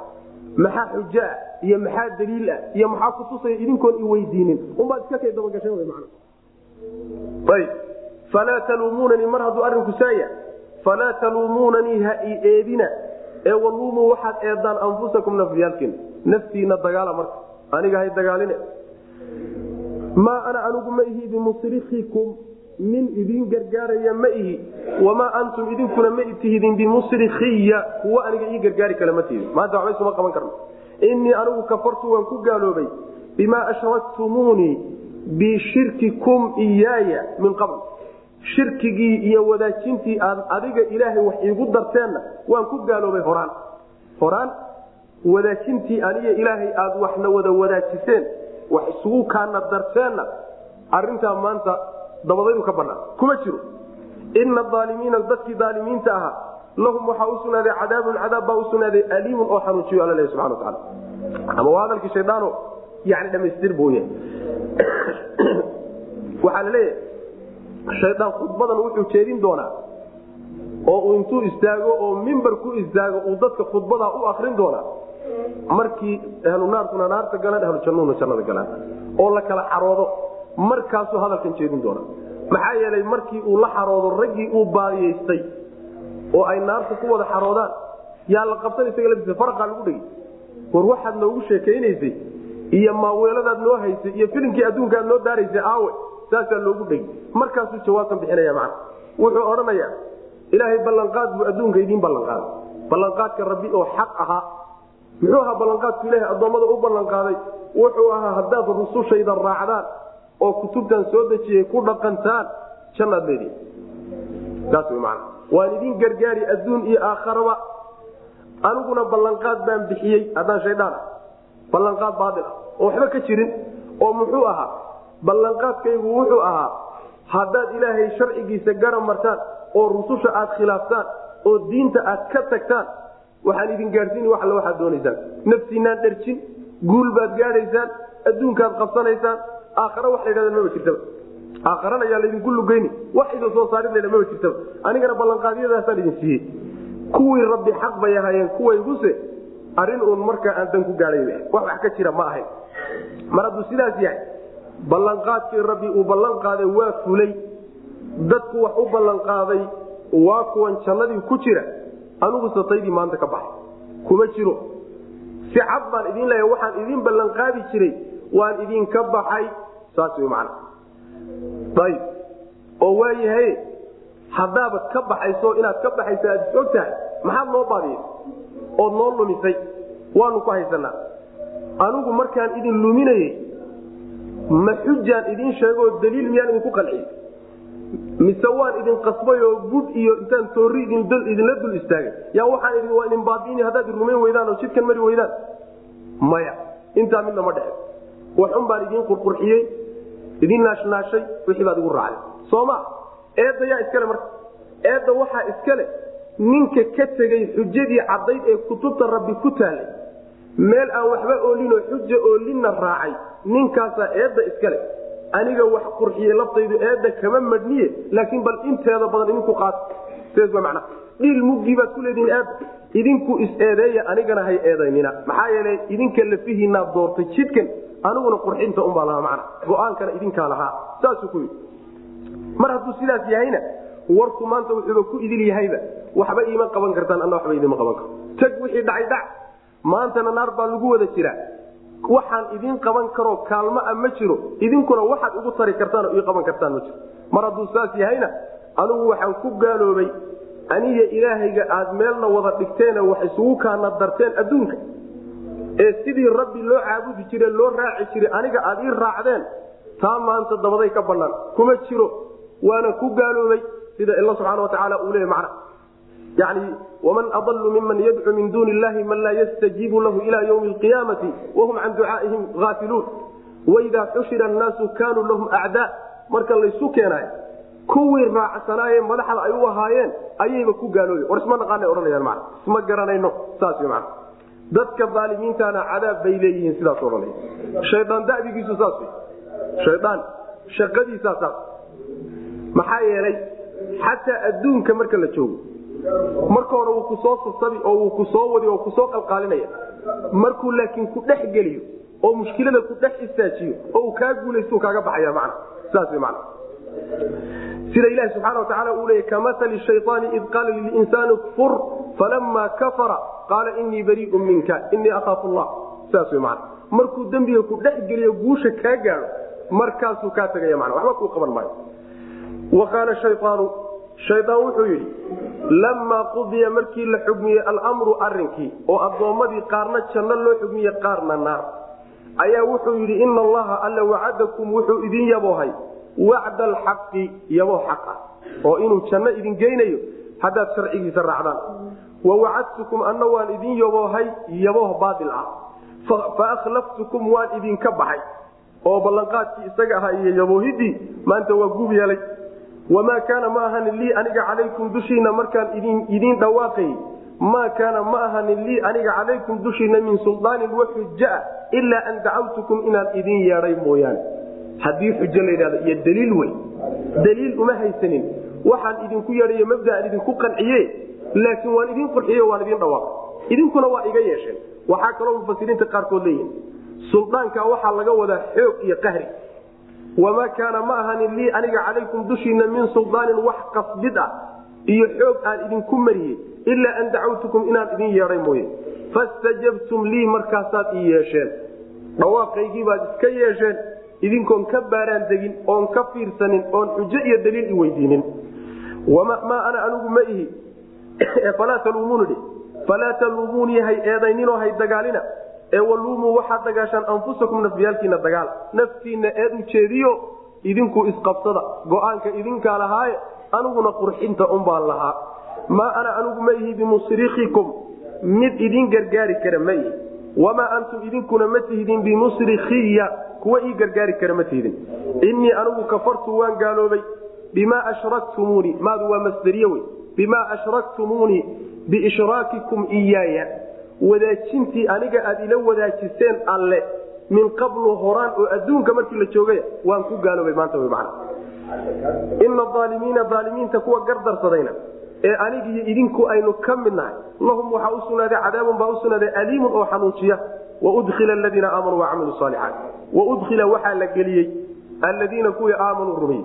[SPEAKER 1] maxaa xujaa iyo maxaa daliil ah iyo maxaa kutusaya idinkoon i weydiinin? Unbaad iska kay dabagasheen man ayb falaa taluumunanii mar hadduu arrinku saaya falaa taluumunanii ha i eedina. Ee waluumuu waxaad eedaan anfusakum nafyaalkiina naftiina dagaala marka. Aniga dagaaline maa ana anigu ma ihi bimusrikikum nin idin gargaaraya ma ihi wamaa antum idinkuna ma tihidin bimusrikiya kuwa aniga ii gargaari kale ma tihidin maanta waxba isuma qaban karno. Inii anigu kafartu waan ku gaaloobay bimaa ashraktumuunii bishirkikum iyaaya min qabl. Shirkigii iyo wadaajintii aad adiga ilaahay wax iigu darteenna waan ku gaaloobay horaan. Horaan wadaajintii aniga ilaahay aad waxna wada wadaajiseen wax isugu kaana darteenna arintaa maanta dabadaydu ka banaan kuma jiro. Ina aalimiina dadkii aalimiinta ahaa lahum waxaa u sugnaaday cadaabun cadaab baa u sugnaaday aliimun oo xanuujiyo leh subana wataala ama waa hadalkii shaydaano yani dhamaystir buu yahay. Waxaa la leeyahay shaydaan khudbadan wuxuu jeedin doonaa oo uu intuu istaago oo mimbar ku istaago uu dadka khudbadaa u akrin doonaa markii ahlu naarkuna naarta galaan ahlu jannuna jannada galaan. Oo la kala xaroodo markaasuu hadalkan jeedin doona. Maxaa yeelay markii uu la xaroodo raggii uu baadiyaystay oo ay naarta ku wada xaroodaan yaa la qabsan isaga laftiisa farqaa lagu dhegi war waxaad noogu sheekaynaysay iyo maaweeladaad noo haysay iyo filimkii adduunka noo daaraysay aawe saasaa loogu dhegi markaasuu jawaabtan bixinaya macna wuxuu odhanayaa ilaahay ballanqaad buu adduunka idiin ballanqaaday. Ballanqaadka rabbi oo xaq ahaa muxuu ahaa ballanqaadku ilahay addoommada u ballanqaaday? Wuxuu ahaa haddaad rusushayda raacdaan oo kutubtan soo dejiyay ku dhaqantaan jannaad leedihi saas wy man waan idin gargaari adduun iyo aakharaba aniguna ballanqaad baan bixiyey haddaan shaydaan ah. Ballanqaad baail ah. Oo waxba ka jirin oo muxuu ahaa ballanqaadkaygu wuxuu ahaa haddaad ilaahay sharcigiisa gara martaan oo rususha aad khilaaftaan oo diinta aad ka tagtaan waxaan idin gaadhsiini wa alle waxaad doonaysaan. Naftiinaan dherjin guul baad gaadhaysaan adduunkaad qabsanaysaan aakhara wax la maba jirtaba aakharana yaa laydinku lugeyni wax idin soo saarid laydha maba jirtaba anigana ballanqaadyadaasaan idin siiyey. Kuwii rabbi xaq bay ahaayeen kuwayguse arrin uun markaa aan dan ku gaadhay wax wax ka jira ma ahayn mar hadduu sidaas yahay ballanqaadkii rabbi uu ballan qaaday waa fulay. Dadku wax u ballanqaaday waa kuwan jannadii ku jira anigu sataydii maanta ka baxay kuma jiro. Si cad baan idin leeya waxaan idin ballanqaadi jiray. Waan idinka baxay. Saas wy man ayb oo waayahay haddaabad ka baxayso inaad ka baxayso aad og maxaad noo baadiyay ood noo lumisay. Waanu ku haysanaa anigu markaan idin luminayey ma xujaan idin sheegoo daliil miyaan idinku qanciyey mise waan idin qasbay oo bud iyo intaan toori idinla dul istaagay. Yaa waxaan idin waa idin baabiini haddaad rumayn weydaan oo jidkan mari weydaan. Maya intaa midna ma dhexe waxun baan idiin qurqurxiyey idin naashnaashay wixii baad igu raacday sooma eedda yaa iskale marka. Eedda waxaa iskale ninka ka tegey xujadii caddayd ee kutubta rabbi ku taalay meel aan waxba oolinoo xuja oolinna raacay ninkaasaa eedda iskale aniga wax qurxiye laftaydu eedda kama madhniye laakiin bal inteeda badan idinku macnaha dhiil muggii baad ku leedihin eedda idinku is-eedeeya anigana hay eedaynina. Maxaa yeelay idinka lafihiinaad doortay jidkan aniguna qurxinta unbaa lahaa macna. Go'aankana idinkaa lahaa. Saasuu ku yidhi. Mar hadduu sidaas yahayna warku maanta wuxuuba ku idil yahayba waxba iima qaban kartaan anna waxba idima qaban karo tag wixii dhacay dhac maantana naar baa lagu wada jiraa waxaan idin qaban karoo kaalmo a ma jiro. Idinkuna waxaad igu tari kartaan ii qaban kartaan ma jiro. Mar hadduu saas yahayna anigu waxaan ku gaaloobay aniga ilaahayga aad meelna wada dhigteene wax isugu kaana darteen adduunka. Ee sidii rabbi loo caabudi jire loo raaci jiray aniga aad ii raacdeen taa maanta dabaday ka bannaan. Kuma jiro waana ku gaaloobay sida illa subxaana watacaala uu leeya macna. Yani waman adalu miman yadcu min duuni illahi man laa yastajiibu lahu ila ywmi alqiyaamati wahum can ducaaihim aafiluun waidaa xushira annaasu kaanuu lahum acdaa marka laysu keenaayo kuwii raacsanaaye madaxda ay u ahaayeen ayayba ku gaalooye war isma naqaana odhanayaan mana isma garanayno saas w mana dadka aalimiintana cadaab bay leeyihiin sidaas odhanaya shaydaan dadigiisu saas wey shaydaan shaqadiisaa saas maxaa yeelay xataa adduunka marka la joogo marka hore wuu ku soo sasabi oo wuu ku soo wadi oo ku soo qalqaalinaya. Markuu laakiin ku dhex geliyo oo mushkilada ku dhex istaajiyo oo uu kaa guulaystu kaaga baxaya man saas man sida ilahi subxaana watacaala uu leeyay kamasali shayaani id qaala lilinsaani kfur falama kafara qaala inii bariiun minka inii akhaafu llah. Saas w man markuu dembiga ku dhex geliyo guusha kaa gaado markaasuu kaa tegaya man waxba kuu qaban maayo shayaan wuxuu yidhi lamaa qudiya markii la xugmiyey almru arinkii oo addoommadii qaarna janno loo xugmiye qaarna naar. Ayaa wuxuu yidhi ina allaha alla wacadakum wuxuu idin yaboohay wacda alxaqi yaboo xaq ah oo inuu janno idin geynayo haddaad sharcigiisa raacdaan. Wa wacadtukum anna waan idin yaboohay yabooh baail ah. Fa waan idinka baxay oo ballanqaadkii isaga ahaa iyo yaboohidii maanta waa gub yeelay wamaa kaana ma ahanin lii aniga calaykum dushiina markaan idiin dhawaaqayy maa kaana ma ahanin lii aniga calaykum dushiina min suldaanin wa xujaa ilaa an dacawtukum inaan idin yeedhay mooyaane haddii xujo la yidhahdo iyo daliil wey daliil uma haysanin waxaan idinku yeedhayo mabdaan idinku qanciye laakiin waan idin qurxiye waan idin dhawaaqay idinkuna waa iga yeesheen waxaa kaloo mufasiriinta qaarkood leeyihiin suldaanka waxaa laga wadaa xoog iyo qahri wamaa kaana ma ahanin lii aniga calaykum dushiina min suldaanin wax qasbid ah iyo xoog aan idinku mariyey ilaa an dacawtukum inaan idin yeedhay mooye fastajabtum lii markaasaad ii yeesheen dhawaaqaygii baad iska yeesheen idinkoon ka baaraan degin oon ka fiirsanin oon xujo iyo daliil i weydiinin maa ana anigu ma ihi falaa taluumunidhi falaa taluumuunii hay eedayninoo hay dagaalina ee waluumuu waxaad dagaashaan anfusakum nafyaalkiina dagaal. Naftiinna eed u jeediyo idinku isqabsada. Go'aanka lahaaye aniguna qurxinta unbaan lahaa. Maa ana anigu ma ihi bimusrikikum mid idin gargaari kara ma ihi. Wamaa antum idinkuna ma tihdin bimusrikiya kuwa ii gargaari kara ma tihdin. Innii anigu kafartu waan gaaloobay bimaa ashraktumuunii maadu waa masderiye wey. Bimaa ashraktumuunii biishraakikum iyaaya wadaajintii aniga aad ila wadaajiseen alle min qablu horaan oo adduunka markii la joogay waan ku gaaloobay maanta man ina aalimiina aalimiinta kuwa gardarsadayna ee anigiyo idinku aynu ka mid nahay lahum waxaa u sugnaaday cadaabun baa u sugnaaday aliimun oo xanuujiya waudkhila aladiina aamanuu wacamilu saalixaat waudkhila waxaa la geliyey alladiina kuwii aamanuu rumeyey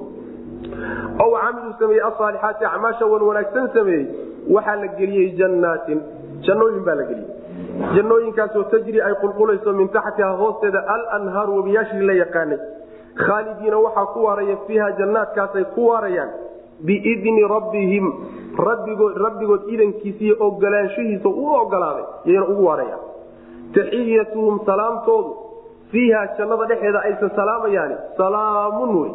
[SPEAKER 1] ow camiluu sameeyey asaalixaati acmaasha wan wanaagsan sameeyey waxaa la geliyey jannaatin. Jannooyin baa la geliyey jannooyinkaasoo tajri ay qulqulayso min taxtiha hoosteeda alanhaaru wabiyaashii la yaqaanay. Khaalidiina waxaa ku waaraya fiiha jannaadkaasay ku waarayaan biidni rabbihim rabbigood iyo ogolaanshihiisa u ogolaaday yayna ugu waarayaan taxiyatuhum salaamtoodu fiiha jannada dhexeeda aysan salaamayaani salaamun wey.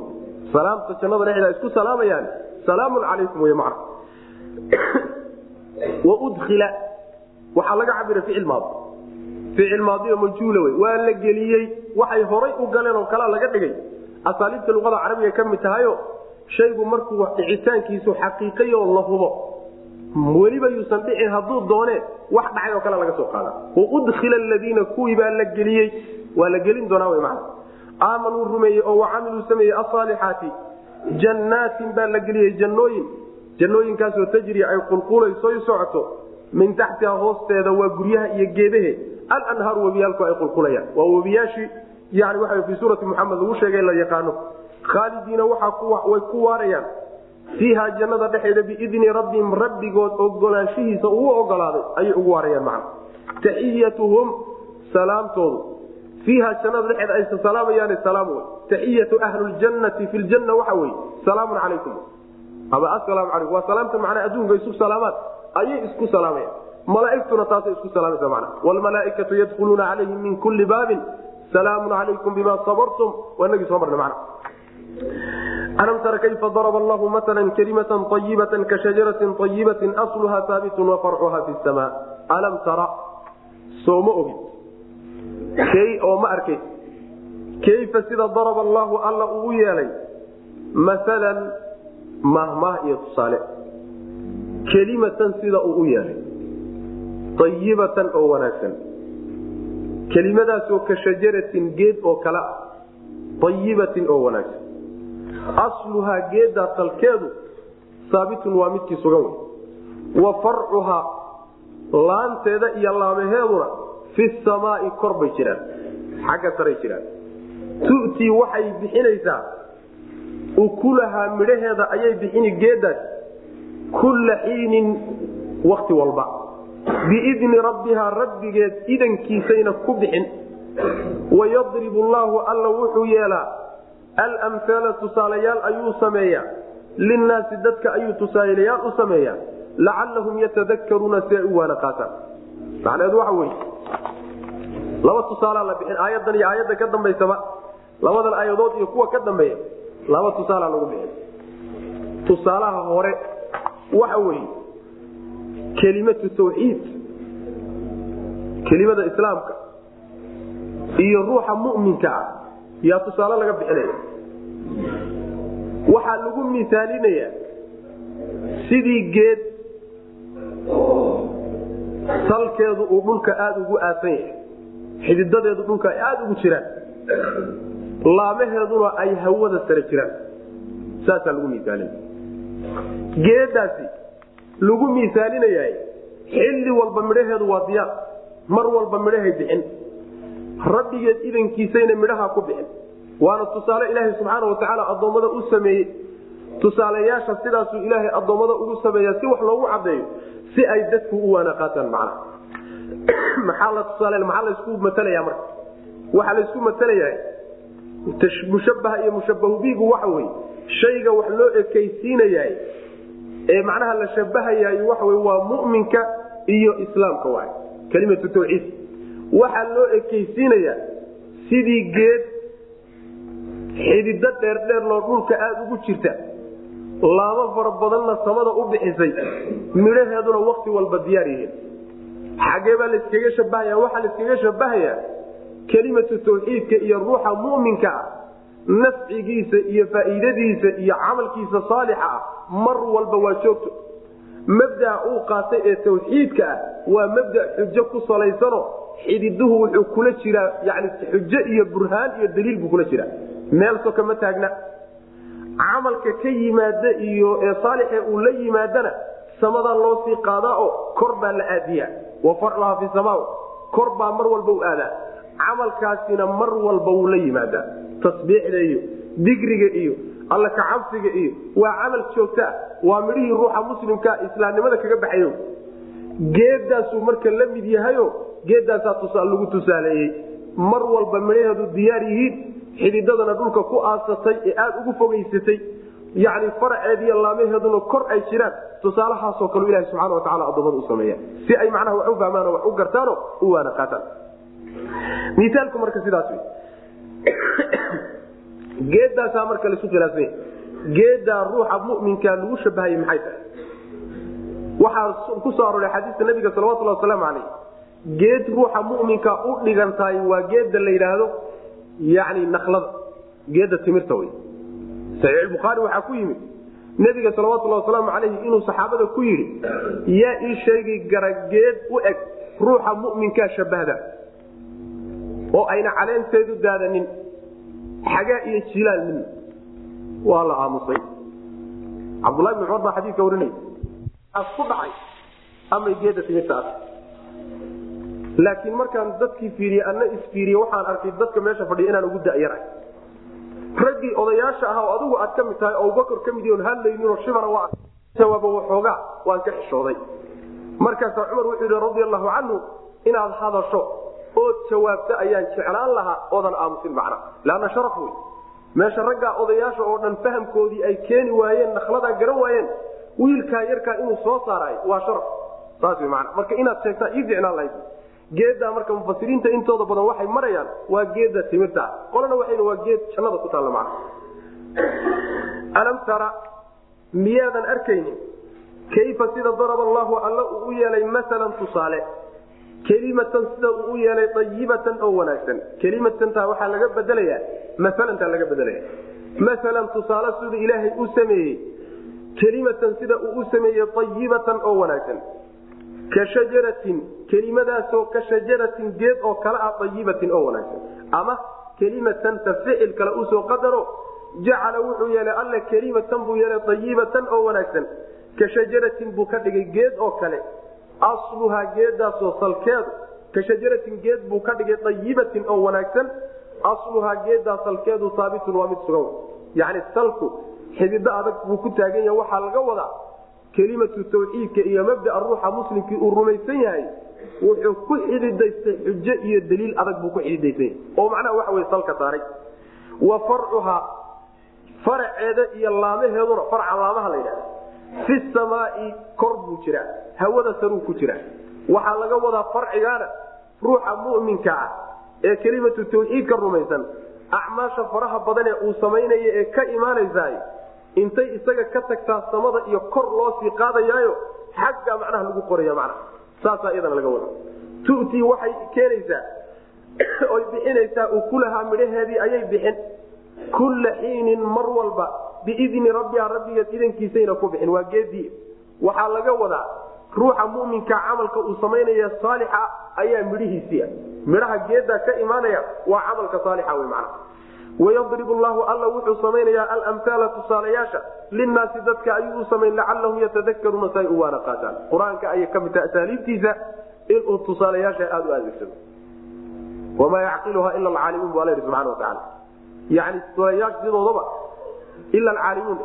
[SPEAKER 1] Salaamta jannada dhexeeda isku salaamayaani salaamun calaykum waudkhila waxaa laga cabira ficil maadi ficil maadiyo majhuula wey. Waa la geliyey waxay horay u galeen oo kalea laga dhigay. Asaaliibta luqada carabiga ka mid tahayo shaygu markuu dhicitaankiisu xaqiiqayo la hubo weliba yuusan dhicin hadduu doonee wax dhacay oo kale laga soo qaada. Waudkhila aladiina kuwii baa la geliyey waa la gelin doonaa w man aamanuu rumeeyey oo wacamiluu sameeyey asaalixaati jannaatin baa la geliyey jannooyin. Jannooyinkaasoo tajri ay qulqulayso socoto min taxtiha hoosteeda waa guryaha iyo geedahe. Alanhaaru webiyaalku ay qulqulayaan. Waa webiyaashii yani waa fii suurati muxamed lagu sheegay la yaqaano. Khaalidiina way ku waarayaan. Fiiha jannada dhexeeda biidni rabbihim rabbigood ogolaanshihiisa uu ogolaaday ayay ugu waarayaan macna. Taxiyatuhum salaamtoodu. Fiiha jannada dhexeeda aysa salaamayaan salaam wey taxiyatu ahluljannati fi ljanna waxa weye salaamun calaykum. Ama asalaamu calaykum. Waa salaamta macnaa adduunka isu salaamaan ayay isku salaamayaan malaaigtuna taasay isku salaamaysa macna wlmalaaikatu yadkhuluuna calayhim min kulli baabin. Salaamun calaykum bima sabartum. Waa inagii soo marna macna. Alam tara kayfa daraba allahu matala kalimatan ayibatan ka shajaratin ayibatin asluha haabitun wafarcuha fi samaa. Alam tara soo ma ogid. Kay oo ma arkay. Kayfa sida daraba allahu alla uu yeelay? Maalan mahmah iyo tusaale kelimatan sida uu u yeelay ayibatan oo wanaagsan. Kelimadaasoo ka geed oo kale ah. Ayibatin oo wanaagsan. Asluhaa geeddaa salkeedu saabitun waa midkii sugan wey wa farcuhaa laanteeda iyo laamaheeduna fi samaai kor bay jiraan. Xagga saray jiraan. Tu'tii waxay bixinaysaa ukulahaa midhaheeda ayay bixini geeddaas kulla xiinin wakti walba biidni rabbihaa rabbigeed idankiisayna ku bixin wayadribu llaahu alla wuxuu yeelaa alamhaala tusaalayaal ayuu sameeyaa linnaasi dadka ayuu tusaalayaal u sameeyaa lacallahum yatadakaruuna si ay u waana qaataan macneedu waxa wey laba tusaalaa la bixin aayadan iyo aayadda ka dambaysaba labadan aayadood iyo kuwa ka dambeeya laba tusaalaa lagu bixin tusaalaha hore waxa weeye kelimatu tawxiid kelimada islaamka iyo ruuxa muminka ah yaa tusaale laga bixinaya. Waxaa lagu misaalinayaa sidii geed salkeedu uu dhulka aada ugu aasan yahay xididadeedu dhulka ay aada ugu jiraan laamaheeduna ay hawada sare jiraan. Saasaa lagu misaalinaya geedaasi lagu misaalinayahay xilli walba midhaheedu waa diyaar. Mar walba midhahay bixin. Rabbigeed idankiisayna midhaha ku bixin. Waana tusaale ilaahay subxaana watacaala addoommada u sameeyey. Tusaalayaasha sidaasuu ilaahay addoommada ugu sameeya si wax loogu cadeeyo si ay dadku u waana qaataan macnaha maxaa la tusaale maxaa laysku matalaya marka? Waxaa laysku matalayaa. Mushabaha iyo mushabahu biigu waxa weye shayga wax loo ekaysiinayahay ee macnaha la shabahayaay waxa wey waa mu'minka iyo islaamka waay. Kelimatu tawxiid. Waxaa loo ekaysiinayaa sidii geed xidido dheerdheer loo dhulka aada ugu jirta laamo fara badanna samada u bixisay midhaheeduna wakti walba diyaar yihiin. Xagee baa layskaga shabahaya waxaa layskaga shabahayaa kelimatu tawxiidka iyo ruuxa mu'minka ah nafcigiisa iyo faa'iidadiisa iyo camalkiisa saalixa ah mar walba waa joogto. Mabdaa uu qaatay ee tawxiidka ah waa mabda xujo ku salaysano xididuhu wuxuu kula jiraa yani xujo iyo burhaan iyo daliil buu kula jiraa. Meel soka ma taagna. Camalka ka yimaada iyo ee saalixe uu la yimaadana samadaa loo sii qaadaa oo kor baa la aadiyaa. Wa farcuhaa fi sama kor baa mar walba u aadaa. Camalkaasina mar walba wuu la yimaadaa tasbiixda iyo digriga iyo alla kacabsiga iyo waa camal joogtaa waa midhihii ruuxa muslimka islaamnimada kaga baxayo. Geedaasuu marka la mid yahayo geedaasaa lagu tusaaleeyey. Mar walba midhaheedu diyaar yihiin xididadana dhulka ku aasatay ee aada ugu fogaysatay yani faraceediiy laamaheeduna kor ay jiraan. Tusaalahaasoo kale ilahi subxana wataala adoomada u sameeya si ay macnaha wax u fahmaan wax u gartaano u waana qaataan. Miaalku marka sidaas geedaasaa marka laisu khilaafsanya. Geedaa ruuxa muminka lagu shabahayay maxay tahay? Waxaa ku soo aroray xadiista nabiga salawatulhi wasalaamu calayh. Geed ruuxa muminka u dhigantahay waa geeda la yidhaahdo yani naklada geeda timirta wey saxiixulbukhaari waxaa ku yimid nebiga salawatullahi wasalaamu calayhi inuu saxaabada ku yidhi yaa ii sheegi gara geed u eg ruuxa muminkaa shabahda oo ayna caleenteedu daadanin xagaa iyo jilaal midna waa la aamusay. Cabdulahi bn cumar baa xadiika warinaya ku dhacay. Amay geeda timirta ah laakiin markaan dadkii fiiriye ana isfiiriye waxaan arkay dadka meesha fadhiya inaan ugu dayarahay rag raggii odayaasha ah oo adigu aad ka mid tahay abubakr ka mid on hadlayninoo shibana waa jawaaba waxoogaa waan ka xishooday. Markaasaa cumar wuxuu yidhi radi allahu canhu inaad hadasho ood jawaabta ayaan jeclaan lahaa oodan aamusin macna. Leanna sharaf wey meesha raggaa odayaasha oo dhan fahamkoodii ay keeni waayeen nakhladaa garan waayeen wiilkaa yarkaa inuu soo saaraay waa sharaf. Saas w mana marka inaad sheegtaa ii ficnaan lahayd geeddaa marka mufasiriinta intooda badan waxay marayaan waa geedda timirta. Qolana waxayna waa geed jannada ku taalla macna. Alam tara miyaadan arkaynin kayfa sida daraba allahu alla uu u yeelay maalan tusaale kelimatan sida uu u yeelay ayibatan oo wanaagsan. Kelimatantaa waxaa laga bedelayaa maalantaa laga bedelaya maalan tusaale sida ilaahay u sameeyey kelimatan sida uu u sameeyey ayibatan oo wanaagsan. Ka shajaratin kelimadaasoo ka shajaratin geed oo kale ah ayibatin oo wanaagsan. Ama kelimatanta ficil kale u soo qadaro jacala wuxuu yeelay alle kelimatan buu yeelay ayibatan oo wanaagsan. Ka shajaratin buu ka dhigay geed oo kale asluhaa geedaasoo salkeedu ka shajaratin geed buu ka dhigay ayibatin oo wanaagsan asluhaa geedaa salkeedu haabitun waa mid sugan yani salku xidido adag buu ku taagan yaha waxaa laga wadaa kelimatu tawxiidka iyo mabdaa ruuxa muslimkii uu rumaysan yahay wuxuu ku xididaystay xujo iyo daliil adag buu ku xididaysan yahay oo macnaha waxa wey salka saaray. Wa farcuhaa faraceeda iyo laamaheeduna farca laamaha la yidhahda fi samaai kor buu jiraa hawada saruu ku jiraa waxaa laga wadaa farcigaana ruuxa muminka ah ee kelimatu tawxiidka rumaysan. Acmaasha faraha badan ee uu samaynaya ee ka imaanaysaay intay isaga ka tagtaa samada iyo kor loo sii qaadayaayo xagga macnaha lagu qoraya macnaha. Saasaa iyadana laga wada tu'tii waxay keenaysaa oy bixinaysaa ukulahaa midhaheedii ayay bixin. Kulla xiinin mar walba biidni rabbiha rabbigeed idankiisayna ku bixin. Waa geedii. Waxaa laga wadaa ruuxa muminka camalka uu samaynaya saalixa ayaa midhihiisia midhaha geeddaa ka imaanaya waa camalka saalixa wey macnaha wayadrib llahu alla wuxuu samaynayaa alamhaala tusaalayaasha. Linaasi dadka ayuu u samayn lacalahum yatadakaruuna si ay u waana qaataan. Qur'aanka ayay ka mid tahay asaaliibtiisa inuu tusaalayaasha aada u adeegsado. Wamaa yacqiluha ila alcaalimuun bu alla yidhi subxana watacaala yani tusaalayaasha sidoodaba ila alcaalimuun.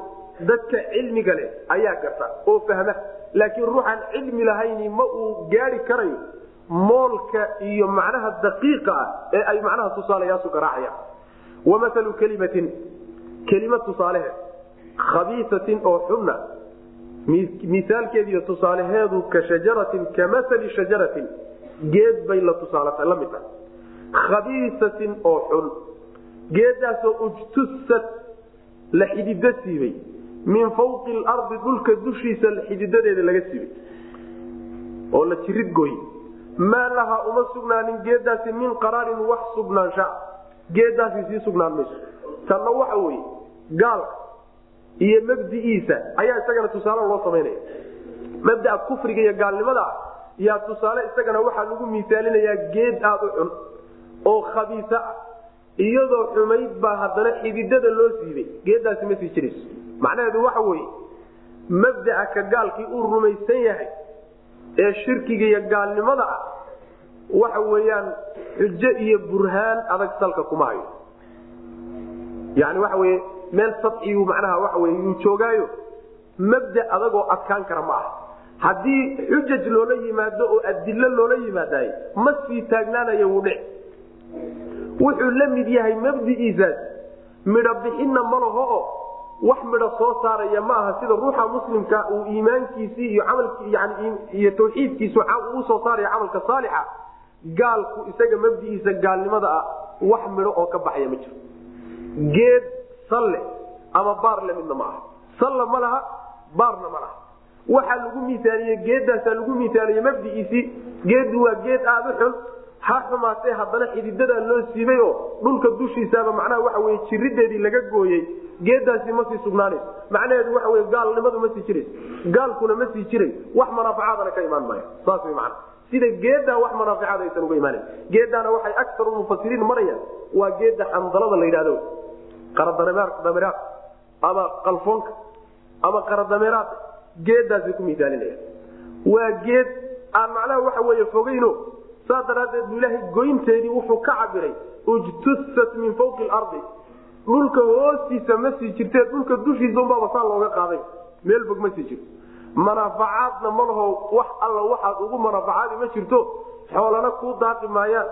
[SPEAKER 1] Dadka cilmiga leh ayaa garta oo fahma laakiin ruuxaan cilmi lahayni ma uu gaari karayo moolka iyo macnaha daqiiqa ah ee ay macnaha tusaalayaasu garaacayaan wamalu kelimatin kelima tusaaleheed khabiisatin oo xunna misaalkeediiyo tusaalaheedu ka shajaratin ka maali shajaratin geed bay la tusaalata la mid tahay khabiisatin oo xun geedaasoo ujtusat la xidido siibay min fawqi lardi dhulka dushiisa xididadeeda laga siibay oo la jirid gooy. Maa lahaa uma sugnaanin geedaasi min qaraarin wax sugnaansha. Geedaasi sii sugnaan mayso. Tanna waxa weye gaalka iyo mabdi'iisa ayaa isagana tusaale loo samaynaya mabdaa kufriga iyo gaalnimada ah yaa tusaale isagana waxaa lagu misaalinayaa geed aada u xun oo khabiisa ah. Iyadoo xumayd baa haddana xididada loo siibay. Geedaasi ma sii jirayso macnaheedu waxa weeye mabda'a ka gaalkii uu rumaysan yahay ee shirkiga iyo gaalnimada ah waxa weeyaan xujo iyo burhaan adag salka kuma hayo. Yani waxa weye meel sabciyu macnaha waxa wey yuu joogaayo mabda adagoo adkaan kara ma aha. Haddii xujaj loola yimaado oo adilo loola yimaadaay ma sii taagnaanaya wuu dhic wuxuu la mid yahay mabdi'iisaas midho ma laho oo wax midho soo saaraya ma aha sida ruuxa muslimka uu iimaankiisii iyo tawxiidkiisu uu soo saaraya camalka saalixa gaalku isaga mabdi'iisa gaalnimada ah wax midho oo ka baxaya ma jiro. Geed salle ama baar le midna ma aha. Salle ma laha baarna ma laha. Waxaa lagu miaaliye geedaasaa lagu miaaliye mabdi'iisii geedu waa geed aada u xun. Ha xumaatee haddana xididadaa loo siibay oo dhulka dushiisaaba macnaha waxa wey jirideedii laga gooyey geedaasi ma sii sugnaanayso macnaheedu waxa wey gaalnimadu ma sii jirayso gaalkuna ma sii jiray wax manaafacaadana ka imaan maayo. Saas way macana sida geedaa wax manaaficaad aysan uga imaanayn geedaana waxay akaru mufasiriin marayaan. Waa geeda xandalada la yidhahdo qaradameraad ama qalfoonka ama qaradameraad geedaasay ku misaalinaya waa geed aan macnaha waxa weeye fogeyno saa daraaddeed bu ilaahay goynteedii wuxuu ka cabiray ujtusat min fawqi lardi dhulka hoostiisa ma sii jirtee dhulka dushiisa unbaaba saa looga qaaday. Meel fog ma sii jirto. Manaafacaadna ma laho wax alla waxaad ugu manaafacaadi ma jirto. Xoolana kuu daaqi maayaan.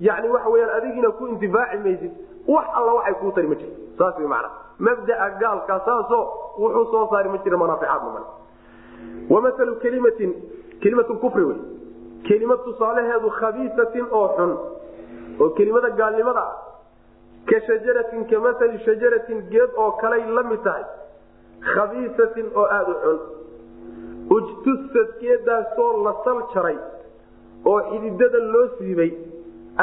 [SPEAKER 1] Yani waxa weyaan adigiina ku intifaaci maysid. Wax alla waxay kuu tari ma jirto. Saas wy macana mabdaa gaalka saasoo wuxuu soo saari ma jira manaaficaadna male wamalu kelimatin kelimatu kufri wey. Kelimad tusaalaheedu khabiisatin oo xun. Oo kelimada gaalnimada ah ka shajaratin ka maali shajaratin geed oo kaley la mid tahay khabiisatin oo aada u xun ujtusad geedaasoo la sal jaray oo xididada loo siibay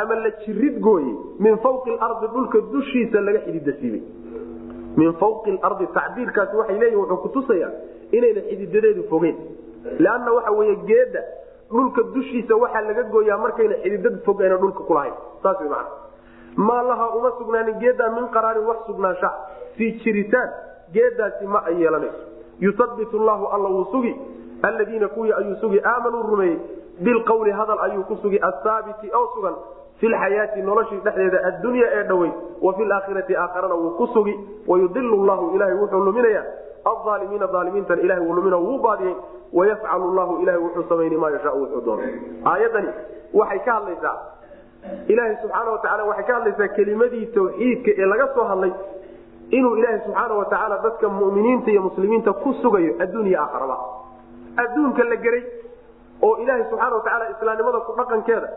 [SPEAKER 1] ama la jirid gooyey min fawqi lardi dhulka dushiisa laga xidida siibay min fawqi lardi tacbiirkaasi waxay leeyihiin wuxuu kutusayaa inayna xididadeedu fogeen leanna waxa weeye geedda dhulka dushiisa waxaa laga gooyaa markayna xididad fog ayna dhulka kulahayn saas macana maa uma sugnaanin geeddaa min qaraarin wax sugnaansha. Sii jiritaan geedaasi ma ay yeelanayso. Yusabitu llahu alla wuu sugi. Alladiina kuwii ayuu sugi aamanuu rumeeyey. Bilqawli hadal ayuu ku sugi athaabiti oo sugan. Fi noloshii dhexdeeda addunya ee dhoweyd wa fi laakhirati aakharana wuu ku sugi. Wayudilu llahu ilahay wuxuu luminaya alaalimiina aalimiintan ilahay wuu lumina wuu baadiyey. Wayafcalu llahu ilahay wuxuu samayni maa yashaa wuxuu doono aayadani waxay ka hadlaysaa ilaahay subxaana watacaala waxay ka hadlaysaa kelimadii tawxiidka ee laga soo hadlay inuu ilaahay subxaana watacaala dadka muminiinta iyo muslimiinta ku sugayo adduunya aakharaba adduunka la geray oo ilaahay subxaana watacaala islaamnimada ku dhaqankeeda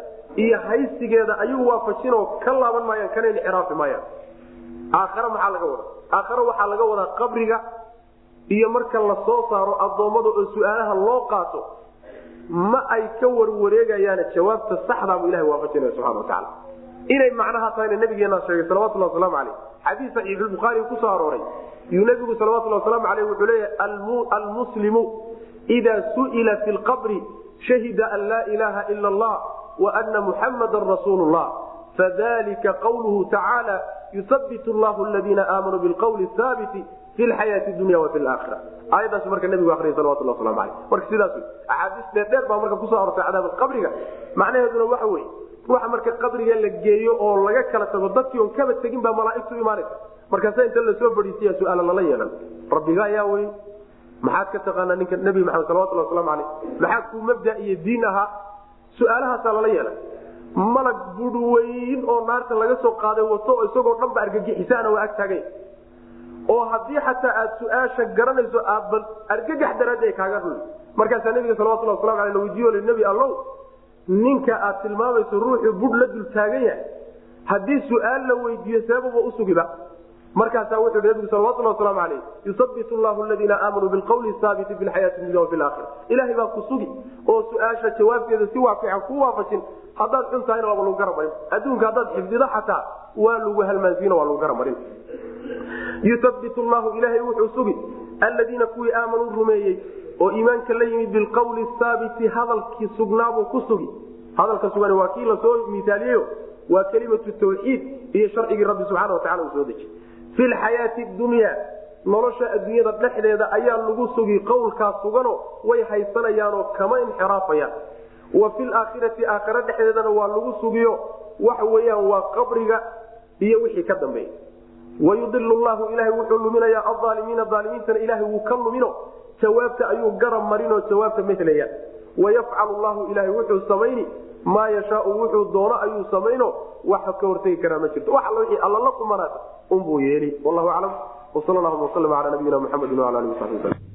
[SPEAKER 1] iyo haysigeeda ayuu waafajinoo ka laaban maayaan kana inxiraafi maayaan. Aakhare maxaa laga wadaa? Aakhare waxaa laga wadaa qabriga iyo marka la soo saaro addoommada oo su'aalaha loo qaato ma ay ka warwareegayaane jawaabta saxdaabu ilaha waafajinaya subana wataala inay macnaha tahayna nabigeena sheegay salawatulhi waslamu aleyh xadiis saxiixu lbukhaari ku soo arooray. Yuu nabigu salawatulhi waslamu aleyh wuxuu leeyahay almuslimu idaa su'ila fi lqabri shahida an laa ilaha ila allah wa ana muxammadan rasuulu llah fadalika qawluhu tacaala yuhabitu llahu ladiina aamanuu bilqawli haabiti fi ayaati dunya oo naarta laga soo qaaday wato isagoo dhan argagixisaana waa agtaagay oo haddii xataa aad su'aasha garanayso aadba argagax daraadi kaaga ruli markaasaa nabiga salawatullah waslamu aleh laweydiiyo nebi allow ninka aad tilmaamayso ruuxuu budh la dul yahay haddii su'aal la weydiiyo seebaba usugiba markaasaa wuxuu hi nabigu salawatulhi wasalaamu aleyh yusabitu llahu aladiina aamanuu bilqawli saabiti fi dunya wafi laakhira baa ku sugi oo su'aasha jawaabteeda si waafican ku waafajin. Haddaad xun tahayna waaba lagu gara marin adduunka haddaad xifdido xataa waa lagu halmaansiino waa lagu gara marin yusabitu llahu ilaahay wuxuu sugi aladiina kuwii aamanuu rumeeyey oo iimaanka la yimid bilqawli saabiti hadalkii sugnaabuu ku sugi hadalka sugan waa kii la soo misaaliyeyo waa kelimatu tawxiid iyo sharcigii rabbi subxana watacala uu soo dejiy fi lxayaati dunya nolosha adduunyada dhexdeeda ayaa lagu sugi qowlkaa sugano way haysanayaanoo kama inxiraafayaan. Wa fi laakhirati aakhare dhexdeedana waa lagu sugiyo waxa weyaan waa qabriga iyo wixii ka dambeeya wayudil llahu ilahay wuxuu luminayaa aalimiina aalimiintana ilahay wuu ka lumino jawaabta ayuu garab marinoo jawaabta mahlaya wayafcalu llahu ilahay wuxuu samayni maa yashaau wuxuu doono ayuu samayno wax ka hortegi karaa ma jirto wax wii alla la qumanaata unbuu yeeli wallahu aclam wsal llahuma waslm ala nabiyina muxamedi wala alihi wasabi waslm